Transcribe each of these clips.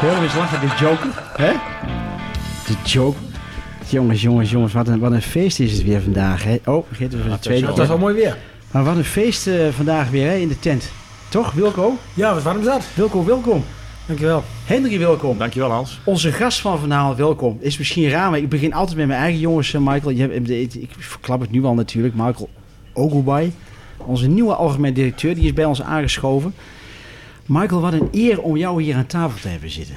Heel eens lachen, de joker. Eh? Hè? De joke. Jongens, jongens, jongens, wat een, wat een feest is het weer vandaag. Hè? Oh, begint de tweede Dat keer. is wel mooi weer. Maar wat een feest eh, vandaag weer hè, in de tent. Toch, Wilco? Ja, wat warm zat. Wilco, welkom. Dankjewel. Henry, welkom. Dankjewel Hans. Onze gast van vanavond, welkom. Is misschien raar, maar ik begin altijd met mijn eigen jongens, eh, Michael. Je hebt, ik verklap het nu al natuurlijk. Michael Ogubay, onze nieuwe algemeen directeur, die is bij ons aangeschoven. Michael, wat een eer om jou hier aan tafel te hebben zitten.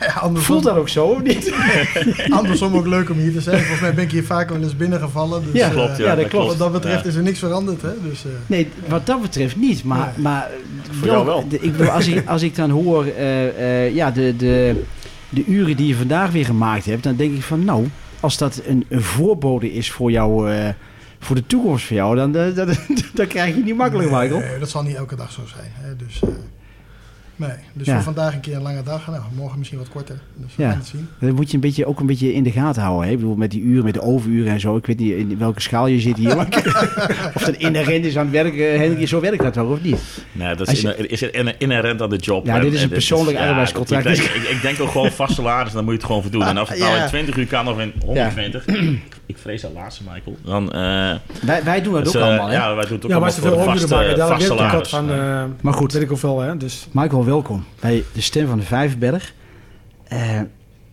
Ja, andersom, Voelt dat ook zo, of niet? andersom ook leuk om hier te zijn. Volgens mij ben ik hier vaak wel eens binnengevallen. Dus, Ja, eh, Klopt, ja, ja, dat klopt. Wat dat betreft Ja. is er niks veranderd. Hè? Dus, eh, Nee, wat dat betreft niet. Maar, Nee. maar Voor jou wel. de- ik bedoel, als, ik, als ik dan hoor eh, eh, ja, de, de, de uren die je vandaag weer gemaakt hebt, dan denk ik van nou, als dat een, een voorbode is voor jou, eh, voor de toekomst voor jou, dan, dan, dan, dan krijg je niet makkelijk, Michael. nee, dat zal niet elke dag zo zijn. Hè? Dus, eh, nee. dus Ja. voor vandaag een keer een lange dag. Nou, morgen misschien wat korter. Dus we Ja. gaan het zien. Dat moet je een beetje, ook een beetje in de gaten houden. Hè? Ik bedoel, met die uren, met de overuren en zo. Ik weet niet in welke schaal je zit hier. of dat inherent is aan het werk. eh, Henry, zo werkt dat toch, of niet? Nee, dat Als is, je- inher- is inher- inherent aan de job. Ja, En- dit is en een persoonlijk arbeidscontract. Ik, denk- ik, ik denk ook gewoon vast salaris, dan moet je het gewoon voor doen. En of het nou Ja. in 20 uur kan of in 120. Ik vrees dat laatste, Michael. Dan, eh, Wij, wij doen dat dus, ook allemaal, hè? Ja, wij doen het ook Ja, maar allemaal voor veel een overuren vast, maken, daar vast salaris. van. Eh, Maar goed. Weet ik hoeveel, hè. Dus Michael, welkom bij de Stem van de Vijverberg. Eh,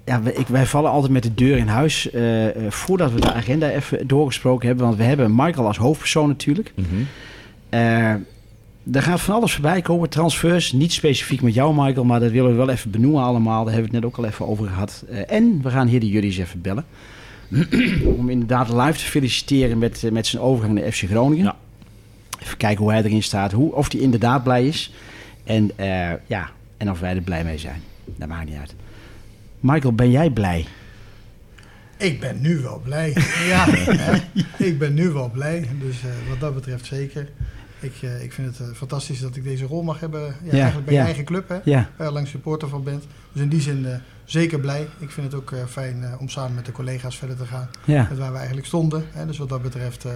ja, wij, ik, wij vallen altijd met de deur in huis eh, eh, voordat we de agenda even doorgesproken hebben. Want we hebben Michael als hoofdpersoon natuurlijk. Eh er gaat van alles voorbij komen, transfers. Niet specifiek met jou, Michael, maar dat willen we wel even benoemen allemaal. Daar hebben we het net ook al even over gehad. Eh, en we gaan hier de jullie eens even bellen. Om inderdaad live te feliciteren met, eh, met zijn overgang naar FC Groningen. Ja. Even kijken hoe hij erin staat, hoe, of hij inderdaad blij is. En, eh, ja, en of wij er blij mee zijn. Dat maakt niet uit. Michael, ben jij blij? Ik ben nu wel blij. ja, ik ben nu wel blij. Dus eh, wat dat betreft zeker. Ik, eh, ik vind het fantastisch dat ik deze rol mag hebben. Ja, Ja, eigenlijk bij ja. je eigen club, hè? Ja, waar je lang supporter van bent. Dus in die zin zeker blij. Ik vind het ook eh, fijn eh, om samen met de collega's verder te gaan. ja. Met waar we eigenlijk stonden. Hè. Dus wat dat betreft eh,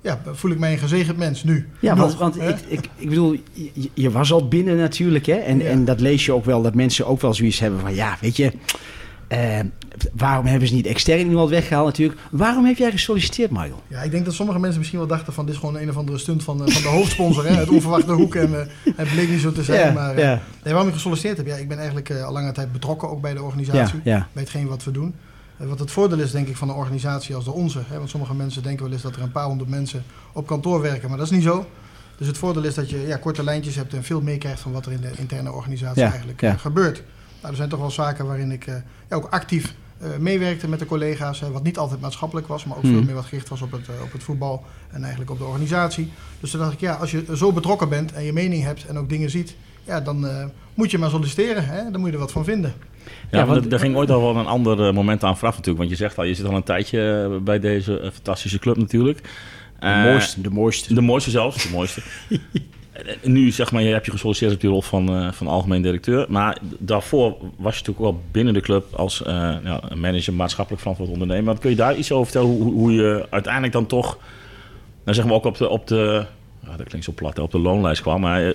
ja, voel ik mij een gezegend mens nu. Ja, Nog, want, ik, ik, ik bedoel, je, je was al binnen natuurlijk, hè? En, Ja. en dat lees je ook wel, dat mensen ook wel zoiets hebben van, ja, weet je, waarom hebben ze niet extern iemand weggehaald natuurlijk? Waarom heb jij gesolliciteerd, Michael? Ja, ik denk dat sommige mensen misschien wel dachten van dit is gewoon een of andere stunt van, eh, van de hoofdsponsor. Hè, het onverwachte hoek en eh, het bleek niet zo te zijn. maar eh, ja, nee, waarom ik gesolliciteerd heb? Ja, ik ben eigenlijk al lange tijd betrokken ook bij de organisatie. ja, Bij hetgeen wat we doen. Wat het voordeel is denk ik van een organisatie als de onze. Hè, want sommige mensen denken wel eens dat er een paar honderd mensen op kantoor werken. Maar dat is niet zo. Dus het voordeel is dat je ja, korte lijntjes hebt en veel meekrijgt van wat er in de interne organisatie eigenlijk ja. gebeurt. Nou, er zijn toch wel zaken waarin ik ja, ook actief eh, meewerkte met de collega's. Hè, wat niet altijd maatschappelijk was, maar ook Hmm. veel meer wat gericht was op het, eh, op het voetbal en eigenlijk op de organisatie. Dus toen dacht ik, ja, als je zo betrokken bent en je mening hebt en ook dingen ziet, ja, dan eh, moet je maar solliciteren. Hè? Dan moet je er wat van vinden. Ja, Ja, want er- er ging ooit al wel een ander eh, moment aan vooraf natuurlijk. Want je zegt al, je zit al een tijdje eh, bij deze eh, fantastische club natuurlijk. de Eh, mooiste, de mooiste. De mooiste zelfs, de mooiste. En nu zeg maar, je hebt je gesolliciteerd op die rol van, eh, van algemeen directeur. Maar daarvoor was je natuurlijk wel binnen de club als eh, ja, manager maatschappelijk verantwoord ondernemer. Want kun je daar iets over vertellen hoe, hoe je uiteindelijk dan toch, nou zeg maar ook op de, op de ja, dat klinkt zo plat, hè, op de loonlijst kwam. Maar eh, je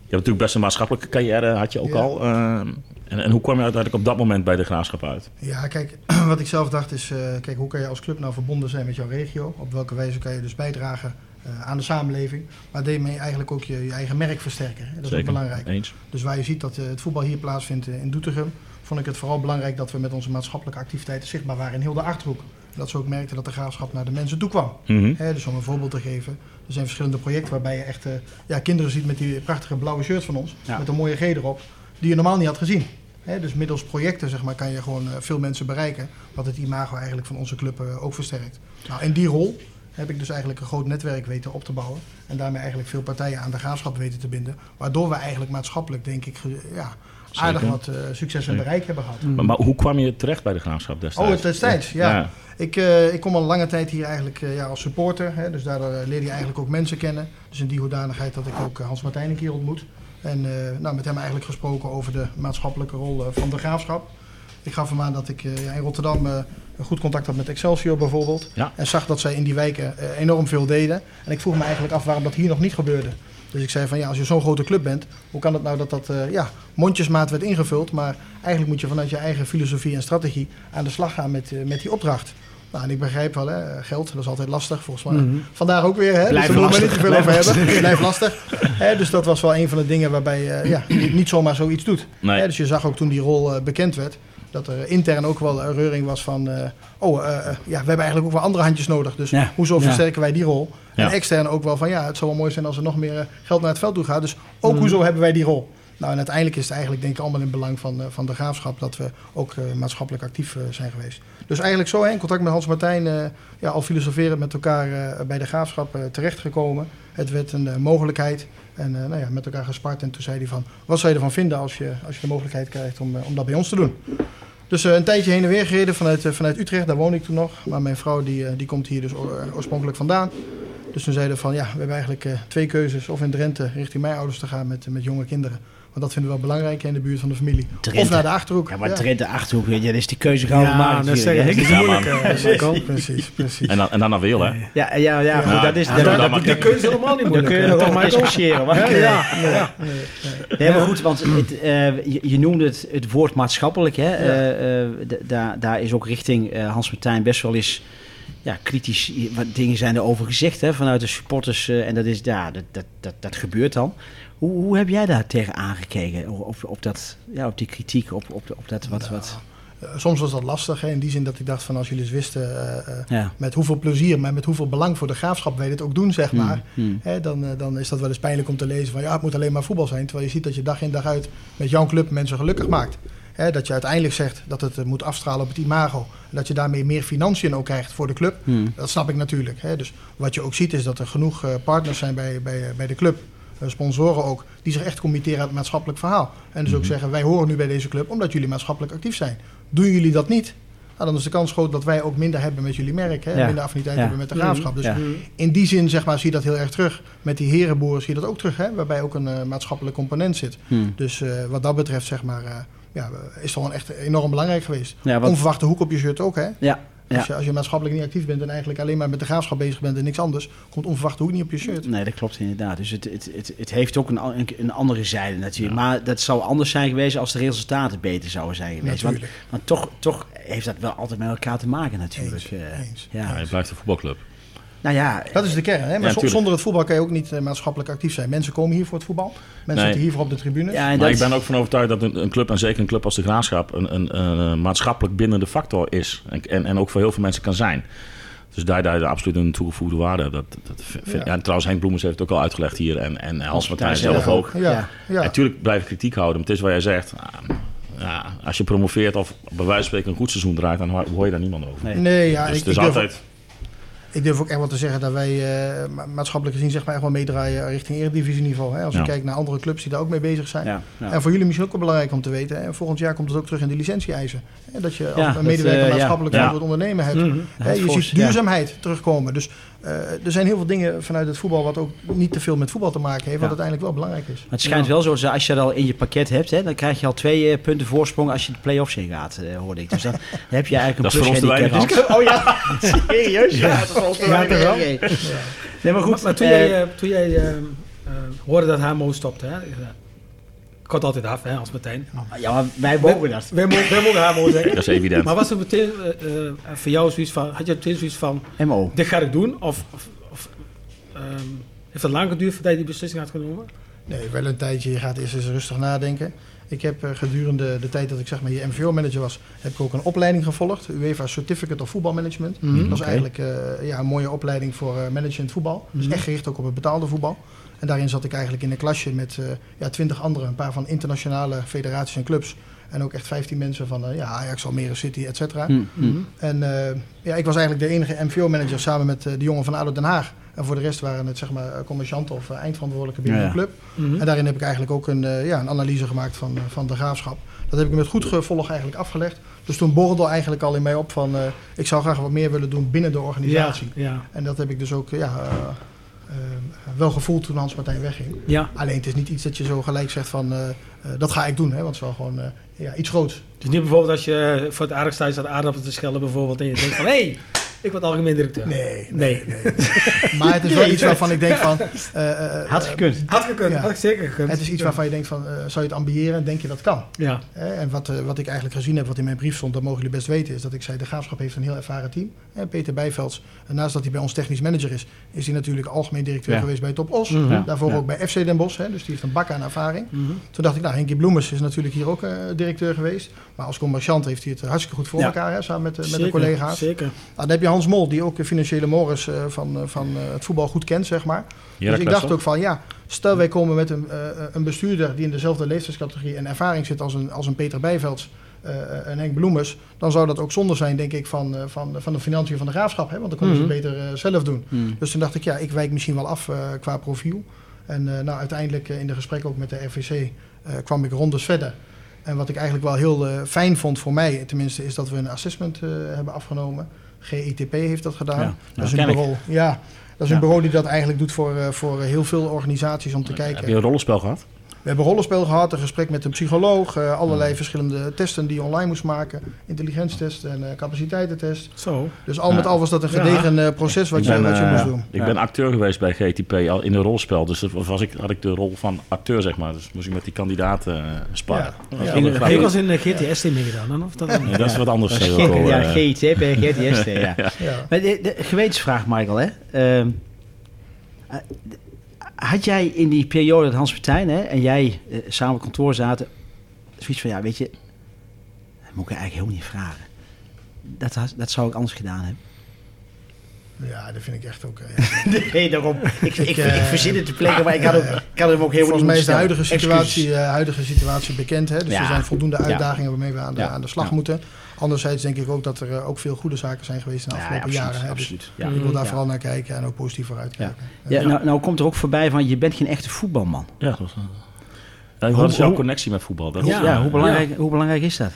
hebt natuurlijk best een maatschappelijke carrière, had je ook Ja. al. eh, en, en hoe kwam je uiteindelijk op dat moment bij de graafschap uit? Ja, kijk, wat ik zelf dacht is, eh, kijk, hoe kan je als club nou verbonden zijn met jouw regio? Op welke wijze kan je dus bijdragen eh, aan de samenleving? Maar daarmee eigenlijk ook je, je eigen merk versterken. hè? Dat is ook belangrijk. Eens. Dus waar je ziet dat eh, het voetbal hier plaatsvindt eh, in Doetinchem, vond ik het vooral belangrijk dat we met onze maatschappelijke activiteiten zichtbaar waren in heel de Achterhoek. Dat ze ook merkten dat de graafschap naar de mensen toe kwam. Mhm. Hè, dus om een voorbeeld te geven, er zijn verschillende projecten waarbij je echt eh, ja, kinderen ziet met die prachtige blauwe shirt van ons, Ja. met een mooie G erop, die je normaal niet had gezien. Hè, dus middels projecten zeg maar, kan je gewoon eh, veel mensen bereiken, wat het imago eigenlijk van onze club eh, ook versterkt. Nou, in die rol heb ik dus eigenlijk een groot netwerk weten op te bouwen en daarmee eigenlijk veel partijen aan de graafschap weten te binden, waardoor we eigenlijk maatschappelijk denk ik ja, aardig Zeker. wat eh, succes en bereik hebben gehad. Maar, maar hoe kwam je terecht bij de graafschap destijds? Oh, destijds, ja. Ik, eh, ik kom al lange tijd hier eigenlijk eh, ja, als supporter. Hè, dus eh, leer je eigenlijk ook mensen kennen. Dus in die hoedanigheid dat ik ook Hans Martijn een keer ontmoet. En nou, met hem eigenlijk gesproken over de maatschappelijke rol van de graafschap. Ik gaf hem aan dat ik eh, in Rotterdam eh, een goed contact had met Excelsior bijvoorbeeld. Ja. En zag dat zij in die wijken eh, enorm veel deden. En ik vroeg me eigenlijk af waarom dat hier nog niet gebeurde. Dus ik zei van ja, als je zo'n grote club bent, hoe kan het nou dat dat ja, mondjesmaat werd ingevuld. Maar eigenlijk moet je vanuit je eigen filosofie en strategie aan de slag gaan met, met die opdracht. Nou, en ik begrijp wel, hè, geld, dat is altijd lastig volgens mij. Mhm. Vandaar ook weer, hè, Blijft dus daar moeten we lastig, niet te veel over blijft hebben. Blijft lastig. Hè, dus dat was wel een van de dingen waarbij eh, ja, je niet zomaar zoiets doet. Nee. Hè, dus je zag ook toen die rol bekend werd, dat er intern ook wel een reuring was van... eh, oh, eh, eh, ja, we hebben eigenlijk ook wel andere handjes nodig. Dus Ja. hoezo Ja. versterken wij die rol? Ja. En extern ook wel van, ja, het zou wel mooi zijn als er nog meer eh, geld naar het veld toe gaat. Dus ook Mhm. hoezo hebben wij die rol? Nou, en uiteindelijk is het eigenlijk denk ik allemaal in belang van, eh, van de graafschap... dat we ook eh, maatschappelijk actief eh, zijn geweest. Dus eigenlijk zo, hè, in contact met Hans Martijn... eh, ja, al filosoferend met elkaar eh, bij de graafschap eh, terechtgekomen. Het werd een eh, mogelijkheid. En eh, nou ja, met elkaar gespart. En toen zei hij van, wat zou je ervan vinden als je, als je de mogelijkheid krijgt om, eh, om dat bij ons te doen? Dus eh, een tijdje heen en weer gereden vanuit, eh, vanuit Utrecht, daar woon ik toen nog. Maar mijn vrouw die, eh, die komt hier dus oor- oorspronkelijk vandaan. Dus toen zeiden van ja, we hebben eigenlijk twee keuzes. Of in Drenthe richting mijn ouders te gaan met, met jonge kinderen. Want dat vinden we wel belangrijk hè, in de buurt van de familie. Drenthe. Of naar de Achterhoek. Ja, maar Drenthe Achterhoek, weet je, dat is die keuze gauw Ja, gemaakt dat is Ja, moeilijk. Precies, precies. En dan, en dan naar Wil, hè? Ja, ja, ja, goed, Ja, dat is... ja, dan ik- keuze helemaal niet Dan moeilijk. kun je nog toch, Michael? discussiëren. maar- Ja, ja, ja. Nee, maar goed, want het, eh, je, je noemde het, het woord maatschappelijk. Hè? Eh, eh, daar, daar is ook richting eh, Hans Martijn best wel eens ja, kritisch. Wat dingen zijn erover gezegd hè, vanuit de supporters. eh, en dat, is, ja, dat, dat, dat, dat gebeurt dan. Hoe, hoe heb jij daar tegen aangekeken? Op, op, dat, ja, op die kritiek, op, op, op dat wat. wat Eh, Soms was dat lastig, hè, in die zin dat ik dacht van als jullie eens wisten eh, eh, ja. met hoeveel plezier, maar met hoeveel belang voor de graafschap wij dit ook doen, zeg maar. Hmm, hmm. Hè, dan, dan is dat wel eens pijnlijk om te lezen van ja, het moet alleen maar voetbal zijn. Terwijl je ziet dat je dag in dag uit met jouw club mensen gelukkig maakt. Hè, dat je uiteindelijk zegt dat het moet afstralen op het imago. En dat je daarmee meer financiën ook krijgt voor de club. Hmm. Dat snap ik natuurlijk. Hè. Dus wat je ook ziet is dat er genoeg partners zijn bij, bij, bij de club. Eh, Sponsoren ook, die zich echt committeren aan het maatschappelijk verhaal. En dus ook zeggen, wij horen nu bij deze club omdat jullie maatschappelijk actief zijn. Doen jullie dat niet, nou, dan is de kans groot dat wij ook minder hebben met jullie merk. Hè? Ja. Minder affiniteit Ja. hebben met de graafschap. Dus Ja. in die zin zeg maar, zie je dat heel erg terug. Met die herenboeren zie je dat ook terug, hè? waarbij ook een eh, maatschappelijk component zit. Hmm. Dus eh, wat dat betreft zeg maar, ja, is het gewoon echt enorm belangrijk geweest. Wat, Onverwachte hoek op je shirt ook. Hè? ja, ja. Als, je, als je maatschappelijk niet actief bent en eigenlijk alleen maar met de graafschap bezig bent en niks anders, komt onverwachte hoek niet op je shirt. Nee, dat klopt inderdaad. Dus het, het, het, het heeft ook een, een, een andere zijde natuurlijk. Maar dat zou anders zijn geweest als de resultaten beter zouden zijn geweest. Want, want toch, toch heeft dat wel altijd met elkaar te maken natuurlijk. Eens, Eh, eens. ja. Ja, je blijft een voetbalclub. Nou ja, Dat is de kern. Hè? Maar Ja, zonder het voetbal kan je ook niet eh, maatschappelijk actief zijn. Mensen komen hier voor het voetbal. Mensen Nee. zitten hiervoor op de tribune. ja, Maar dat, ik ben ook van overtuigd dat een, een club, en zeker een club als de Graafschap, een, een, een maatschappelijk bindende factor is. En, en, en ook voor heel veel mensen kan zijn. Dus daar, daar absoluut een toegevoegde waarde. Dat, dat, vind- Ja. ja. en trouwens, Henk Bloemers heeft het ook al uitgelegd hier. En, en Hans Martijn zelf ook. Ja, Ja. ja. Natuurlijk blijf ik kritiek houden. Maar het is wat jij zegt. ah, ja, als je promoveert of bij wijze van spreken een goed seizoen draait, dan hoor je daar niemand over. Nee. Nee, ja, dus ik, het is ik, durf, altijd... ik durf ook echt wel te zeggen dat wij eh, ma- maatschappelijk gezien zeg maar, echt wel meedraaien richting eredivisieniveau. Hè? Als je Ja. kijkt naar andere clubs die daar ook mee bezig zijn. ja, ja. En voor jullie misschien ook wel belangrijk om te weten. Hè? Volgend jaar komt het ook terug in de licentie-eisen. Hè? Dat je als een medewerker eh, maatschappelijk verantwoord ondernemen hebt. Mhm. Hè, je ziet duurzaamheid terugkomen. Dus eh, er zijn heel veel dingen vanuit het voetbal wat ook niet te veel met voetbal te maken heeft. Wat Ja. uiteindelijk wel belangrijk is. Maar het schijnt wel zo, dat als je dat al in je pakket hebt, hè, dan krijg je al twee eh, punten voorsprong als je de play-offs in gaat, eh, hoorde ik. Dus dan heb je eigenlijk een Dat is voor ons te plus weinig. handicap. Oh ja, serieus? Ja, dat is voor ons te Ja, weinig. Nee, maar goed. Maar, maar toen, jij, toen jij hoorde dat HMO stopte, hè? Eh, Kort altijd af, hè, als Martijn. ja, maar wij mogen dat. Wij, mogen- wij mogen zeggen. Dat is evident. Maar was er meteen eh, eh, voor jou zoiets van, had je meteen zoiets van, MO. dit ga ik doen? Of, of, of ehm, heeft het lang geduurd voordat je die beslissing had genomen? Nee, wel een tijdje. Je gaat eerst eens rustig nadenken. Ik heb eh, gedurende de tijd dat ik zeg maar hier MVO-manager was, heb ik ook een opleiding gevolgd. UEFA Certificate of Voetbalmanagement. Mhm, dat was eigenlijk eh, ja, een mooie opleiding voor eh management voetbal. Dus Mhm. echt gericht ook op het betaalde voetbal. En daarin zat ik eigenlijk in een klasje met ja, 20 anderen. Een paar van internationale federaties en clubs. En ook echt 15 mensen van ja, Ajax, Almere City, et cetera. Hm, hm. En ja, ik was eigenlijk de enige MVO-manager samen met de jongen van ADO Den Haag. En voor de rest waren het zeg maar commercianten of eh, eindverantwoordelijke binnen Ja, de club. Mhm. En daarin heb ik eigenlijk ook een, eh, ja, een analyse gemaakt van, eh, van de graafschap. Dat heb ik met goed gevolg eigenlijk afgelegd. Dus toen borrelde eigenlijk al in mij op van... eh, ik zou graag wat meer willen doen binnen de organisatie. Ja, En dat heb ik dus ook ja, wel gevoeld toen Hans Martijn wegging. ja. Alleen het is niet iets dat je zo gelijk zegt van... dat ga ik doen, hè, want het is wel gewoon eh, ja, iets groots. Dus nu bijvoorbeeld als je voor het aardig staat aardappelen te schellen bijvoorbeeld en je denkt van hé, hey, ik word algemeen directeur. Nee, Nee. Maar het is wel iets waarvan ik denk van... eh, eh, Had gekund. Had gekund, Ja. had ik zeker gekund. Het is iets waarvan je denkt van, eh, zou je het ambiëren? Denk je dat kan? Ja, Hè, En wat, eh, wat ik eigenlijk gezien heb, wat in mijn brief stond, dat mogen jullie best weten, is dat ik zei, de Graafschap heeft een heel ervaren team. Hè, Peter Bijvelds, naast dat hij bij ons technisch manager is, is hij natuurlijk algemeen directeur Ja. geweest bij Top Os. Mhm. Ja. Daarvoor Ja. ook bij FC Den Bosch, hè, dus die heeft een bak aan ervaring. Mhm. Toen dacht ik, nou, Henkie Bloemers is natuurlijk hier ook eh, directeur geweest. Maar als commerciant heeft hij het hartstikke goed voor Ja. elkaar, hè, samen met, met de collega's. Zeker. Nou, dan heb je Hans Mol, die ook de financiële mores eh, van, eh, van eh, het voetbal goed kent, zeg maar. Dus ik dacht ook van, ja, stel wij komen met een, eh, een bestuurder die in dezelfde leeftijdscategorie en ervaring zit als een, als een Peter Bijvelds eh, en Henk Bloemers, dan zou dat ook zonde zijn, denk ik, van, eh, van, van de financiën van de graafschap. Hè? Want dan kunnen Mhm. ze het beter zelf doen. Hmm. Dus toen dacht ik, ja, ik wijk misschien wel af qua profiel. En eh, nou, uiteindelijk in de gesprekken ook met de RVC eh, kwam ik rondes verder. En wat ik eigenlijk wel heel fijn vond voor mij, tenminste, is dat we een assessment eh, hebben afgenomen. GITP heeft dat gedaan. Ja, dat is ken een ik. bureau. Ja, dat is een bureau die dat eigenlijk doet voor, eh, voor heel veel organisaties om te kijken. Heb je een rollenspel gehad? We hebben rollenspel gehad, een gesprek met een psycholoog, eh, allerlei verschillende testen die je online moest maken. Intelligentietest en eh, capaciteitstest. Zo. Dus al Ja. met al was dat een gedegen eh, proces wat ik je, ben, wat je moest doen. Ik Ja. ben acteur geweest bij GTP al in een rollenspel. Dus dat was ik, had ik de rol van acteur, zeg maar. Dus moest ik met die kandidaten sparren. Ja. Was In- Ik was in de GTS meegedaan, dan? Of dat dan? Nee, dat is wat anders. ja, eh. GIT bij GTS. Ja. Ja. Maar de, de gewetensvraag, Michael. Hè? Had jij in die periode dat Hans Martijn hè, en jij eh, samen op kantoor zaten... zoiets van, ja, weet je... dat moet ik eigenlijk helemaal niet vragen. Dat, dat zou ik anders gedaan hebben. ja, dat vind ik echt ook. eh, ja. Nee, daarom. Ik, ik, ik, eh, verzin het te plekken, maar ik had, ook, ik had hem ook helemaal Volgens mij is de huidige situatie, huidige situatie bekend. Hè? Dus Ja. er zijn voldoende uitdagingen waarmee we aan de, aan de slag moeten. Anderzijds denk ik ook dat er eh, ook veel goede zaken zijn geweest in de Ja, afgelopen absoluut, jaren. Dus absoluut. Ja. ik wil daar Ja. vooral naar kijken en ook positief vooruit Ja. kijken. Ja, nou, nou komt er ook voorbij van, je bent geen echte voetbalman. Ja, dat was, ja, Hoe- wat is jouw hoe- connectie met voetbal? Dat Ja, is, hoe, belangrijk, hoe belangrijk is dat?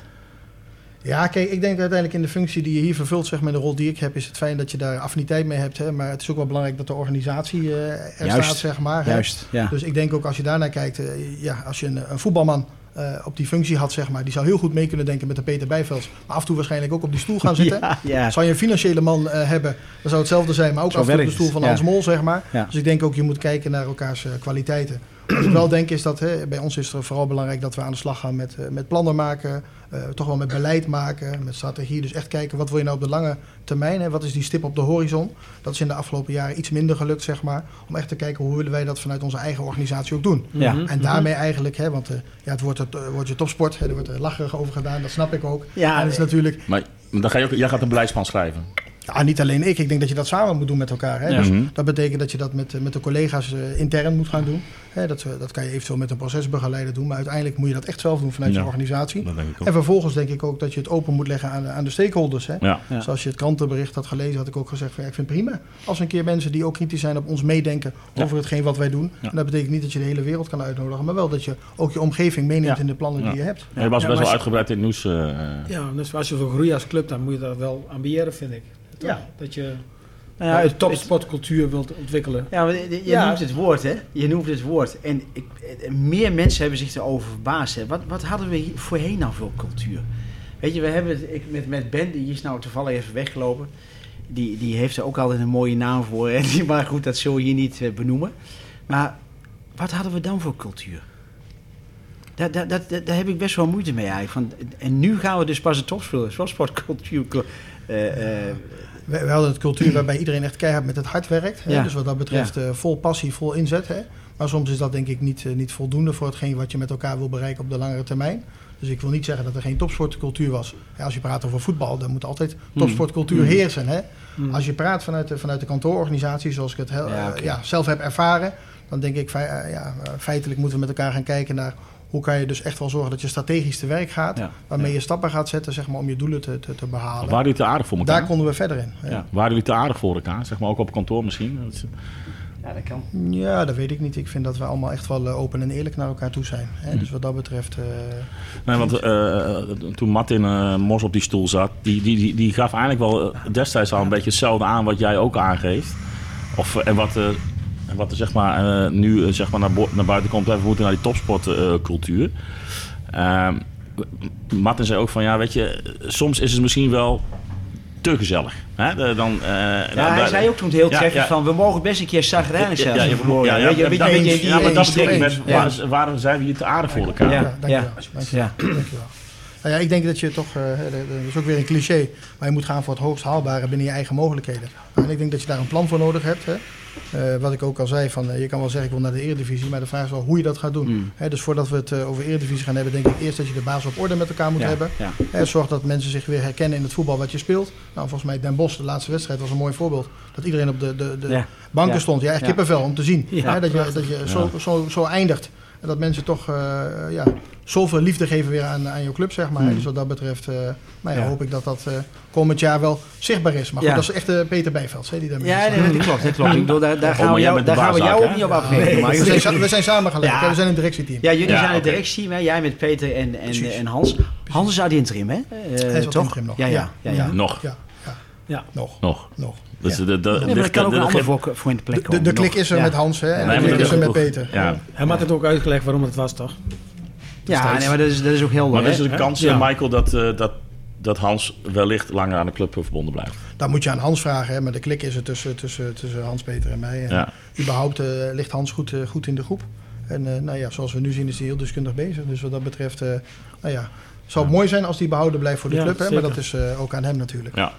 Ja, kijk, ik denk uiteindelijk in de functie die je hier vervult, zeg maar, de rol die ik heb, is het fijn dat je daar affiniteit mee hebt. Hè? Maar het is ook wel belangrijk dat de organisatie eh, er Juist. staat, zeg maar. Juist, ja. Dus ik denk ook als je daarnaar kijkt, eh, ja, als je een, een voetbalman eh, op die functie had, zeg maar, die zou heel goed mee kunnen denken met de Peter Bijvelds. Maar af en toe waarschijnlijk ook op die stoel gaan zitten. Ja, ja. Zou je een financiële man eh, hebben, dan zou hetzelfde zijn, maar ook Zo af en toe op de stoel het, van ja. Hans Mol, zeg maar. Dus ik denk ook, je moet kijken naar elkaars eh, kwaliteiten. Wat ik wel denk is dat, hè, bij ons is er vooral belangrijk dat we aan de slag gaan met, met plannen maken, eh, toch wel met beleid maken, met strategie. Dus echt kijken, wat wil je nou op de lange termijn, hè? wat is die stip op de horizon? Dat is in de afgelopen jaren iets minder gelukt, zeg maar. Om echt te kijken, hoe willen wij dat vanuit onze eigen organisatie ook doen? Ja. Mhm, En daarmee eigenlijk, hè, want eh, ja, het wordt het eh, wordt je topsport, hè, er wordt er lacherig over gedaan, dat snap ik ook. Ja, en dat is natuurlijk, Maar dan ga je ook, jij gaat een beleidsplan schrijven. Ja, niet alleen ik, ik denk dat je dat samen moet doen met elkaar. Hè? Ja. Dus Mhm. dat betekent dat je dat met, eh, met de collega's eh, intern moet gaan doen. Hè, dat, dat kan je eventueel met een procesbegeleider doen, maar uiteindelijk moet je dat echt zelf doen vanuit Ja. je organisatie. Dat denk ik ook. En vervolgens denk ik ook dat je het open moet leggen aan de, aan de stakeholders. Hè? Ja. Ja. Zoals je het krantenbericht had gelezen, had ik ook gezegd: van, ja, ik vind het prima als een keer mensen die ook kritisch zijn op ons meedenken Ja. over hetgeen wat wij doen. Ja. En dat betekent niet dat je de hele wereld kan uitnodigen, maar wel dat je ook je omgeving meeneemt Ja. in de plannen Ja. die je hebt. Ja, je was best wel uitgebreid in het nieuws. eh, Ja, dus als je wil groeien als club, dan moet je dat wel ambiëren, vind ik. Toch? Ja. Dat je Nou ja, het- topsportcultuur wilt ontwikkelen. Ja, maar je je Ja. noemt het woord, hè? Je noemt het woord. En ik, meer mensen hebben zich erover verbaasd. Hè? Wat, wat hadden we hier voorheen nou voor cultuur? Weet je, we hebben het ik, met, met Ben, die is nou toevallig even weggelopen. Die, die heeft er ook altijd een mooie naam voor. Hè? Die- Maar goed, dat zullen we hier niet eh, benoemen. Maar wat hadden we dan voor cultuur? Daar, daar, daar, daar heb ik best wel moeite mee eigenlijk. Van, en nu gaan we dus pas een topsportcultuur. Eh, eh, We, we hadden het cultuur waarbij iedereen echt keihard met het hart werkt. Hè? Ja. Dus wat dat betreft eh, vol passie, vol inzet. Hè? Maar soms is dat denk ik niet, niet voldoende voor hetgeen wat je met elkaar wil bereiken op de langere termijn. Dus ik wil niet zeggen dat er geen topsportcultuur was. Ja, als je praat over voetbal, dan moet altijd topsportcultuur Mm. heersen. Hè? Mm. Als je praat vanuit de, vanuit de kantoororganisatie, zoals ik het heel, Ja, zelf heb ervaren, dan denk ik ja, feitelijk moeten we met elkaar gaan kijken naar hoe kan je dus echt wel zorgen dat je strategisch te werk gaat. Ja. Waarmee Ja. je stappen gaat zetten zeg maar, om je doelen te, te, te behalen. waren jullie te aardig voor elkaar? Daar konden we verder in. ja. Waren jullie te aardig voor elkaar? Zeg maar ook op kantoor misschien? Ja, dat kan. Ja, dat weet ik niet. Ik vind dat we allemaal echt wel eh, open en eerlijk naar elkaar toe zijn. Hè? Hm. Dus wat dat betreft... eh, Nee, want eh, toen Martin eh, Mos op die stoel zat, die, die, die, die gaf eigenlijk wel destijds al een beetje hetzelfde aan wat jij ook aangeeft. Of, en wat, eh, en wat er zeg maar, eh, nu eh, zeg maar naar, naar buiten komt, we moeten naar die topsportcultuur. Ehm, Martin zei ook van, ja, weet je, soms is het misschien wel te gezellig. Hè? De- dan, eh, Ja, nou, hij zei ook toen heel treffend ja. van, we mogen best een keer zagrijnig zijn. Ja, ja, ja, ja, ja, ja, maar dat ik met, eens. waarom, zijn we hier te aardig voor elkaar? Ja. Ja, dankjewel. Dankjewel. Ja. Nou ja, ik denk dat je toch, eh, dat is ook weer een cliché, maar je moet gaan voor het hoogst haalbare binnen je eigen mogelijkheden. En ik denk dat je daar een plan voor nodig hebt. Hè. Eh, wat ik ook al zei, van, eh, je kan wel zeggen ik wil naar de Eredivisie, maar de vraag is wel hoe je dat gaat doen. Mm. Hè, dus voordat we het over Eredivisie gaan hebben, denk ik eerst dat je de baas op orde met elkaar moet Ja, hebben. ja. Zorg dat mensen zich weer herkennen in het voetbal wat je speelt. Nou, volgens mij Den Bosch, de laatste wedstrijd, was een mooi voorbeeld. Dat iedereen op de, de, de Ja. banken stond. Ja, echt kippenvel om te zien. Dat je, dat je zo, zo, zo eindigt. En dat mensen toch eh, ja, zoveel liefde geven weer aan, aan jouw club, zeg maar. Mm. Dus wat dat betreft eh, nou ja, Ja. hoop ik dat dat eh, komend jaar wel zichtbaar is. Maar goed, Ja. dat is echt eh, Peter Bijvelds, hè, die daarmee Ja, nee, dat klopt. Dat klopt. Ik bedoel, daar, daar Oh, gaan we jou, daar gaan we jou ook, niet op afrekenen. maar we, zijn, sa- we zijn samen gelijk, we zijn een directieteam. Ja, jullie Ja, zijn het oké. directie, hè? jij met Peter en, en, Hans. Hans is uit interim, hè? Eh, Hij is toch? interim nog. Ja, ja. ja, ja. Nog, Ja, ja, Ja. nog, nog. nog. Dus Ja. de, de, Nee, maar ligt- kan ook de- een de- ander voor, voor in de plek De, de, komen. de klik is er Ja. met Hans, hè, en Nee, de klik is er met Peter. Ja. Hij had het ook uitgelegd waarom het was, toch? Ja, nee, maar dat is, dat is ook heel Maar er is een kans, Ja. Michael, dat, eh, dat, dat Hans wellicht langer aan de club verbonden blijft. Dat moet je aan Hans vragen, hè, maar de klik is er tussen, tussen, tussen Hans, Peter en mij. En Ja. überhaupt eh, ligt Hans goed, eh, goed in de groep. En eh, nou ja, zoals we nu zien is hij heel deskundig bezig. Dus wat dat betreft, eh, nou ja, zou het mooi zijn als hij behouden blijft voor de Ja, club. Hè, maar dat is eh, ook aan hem natuurlijk. Ja.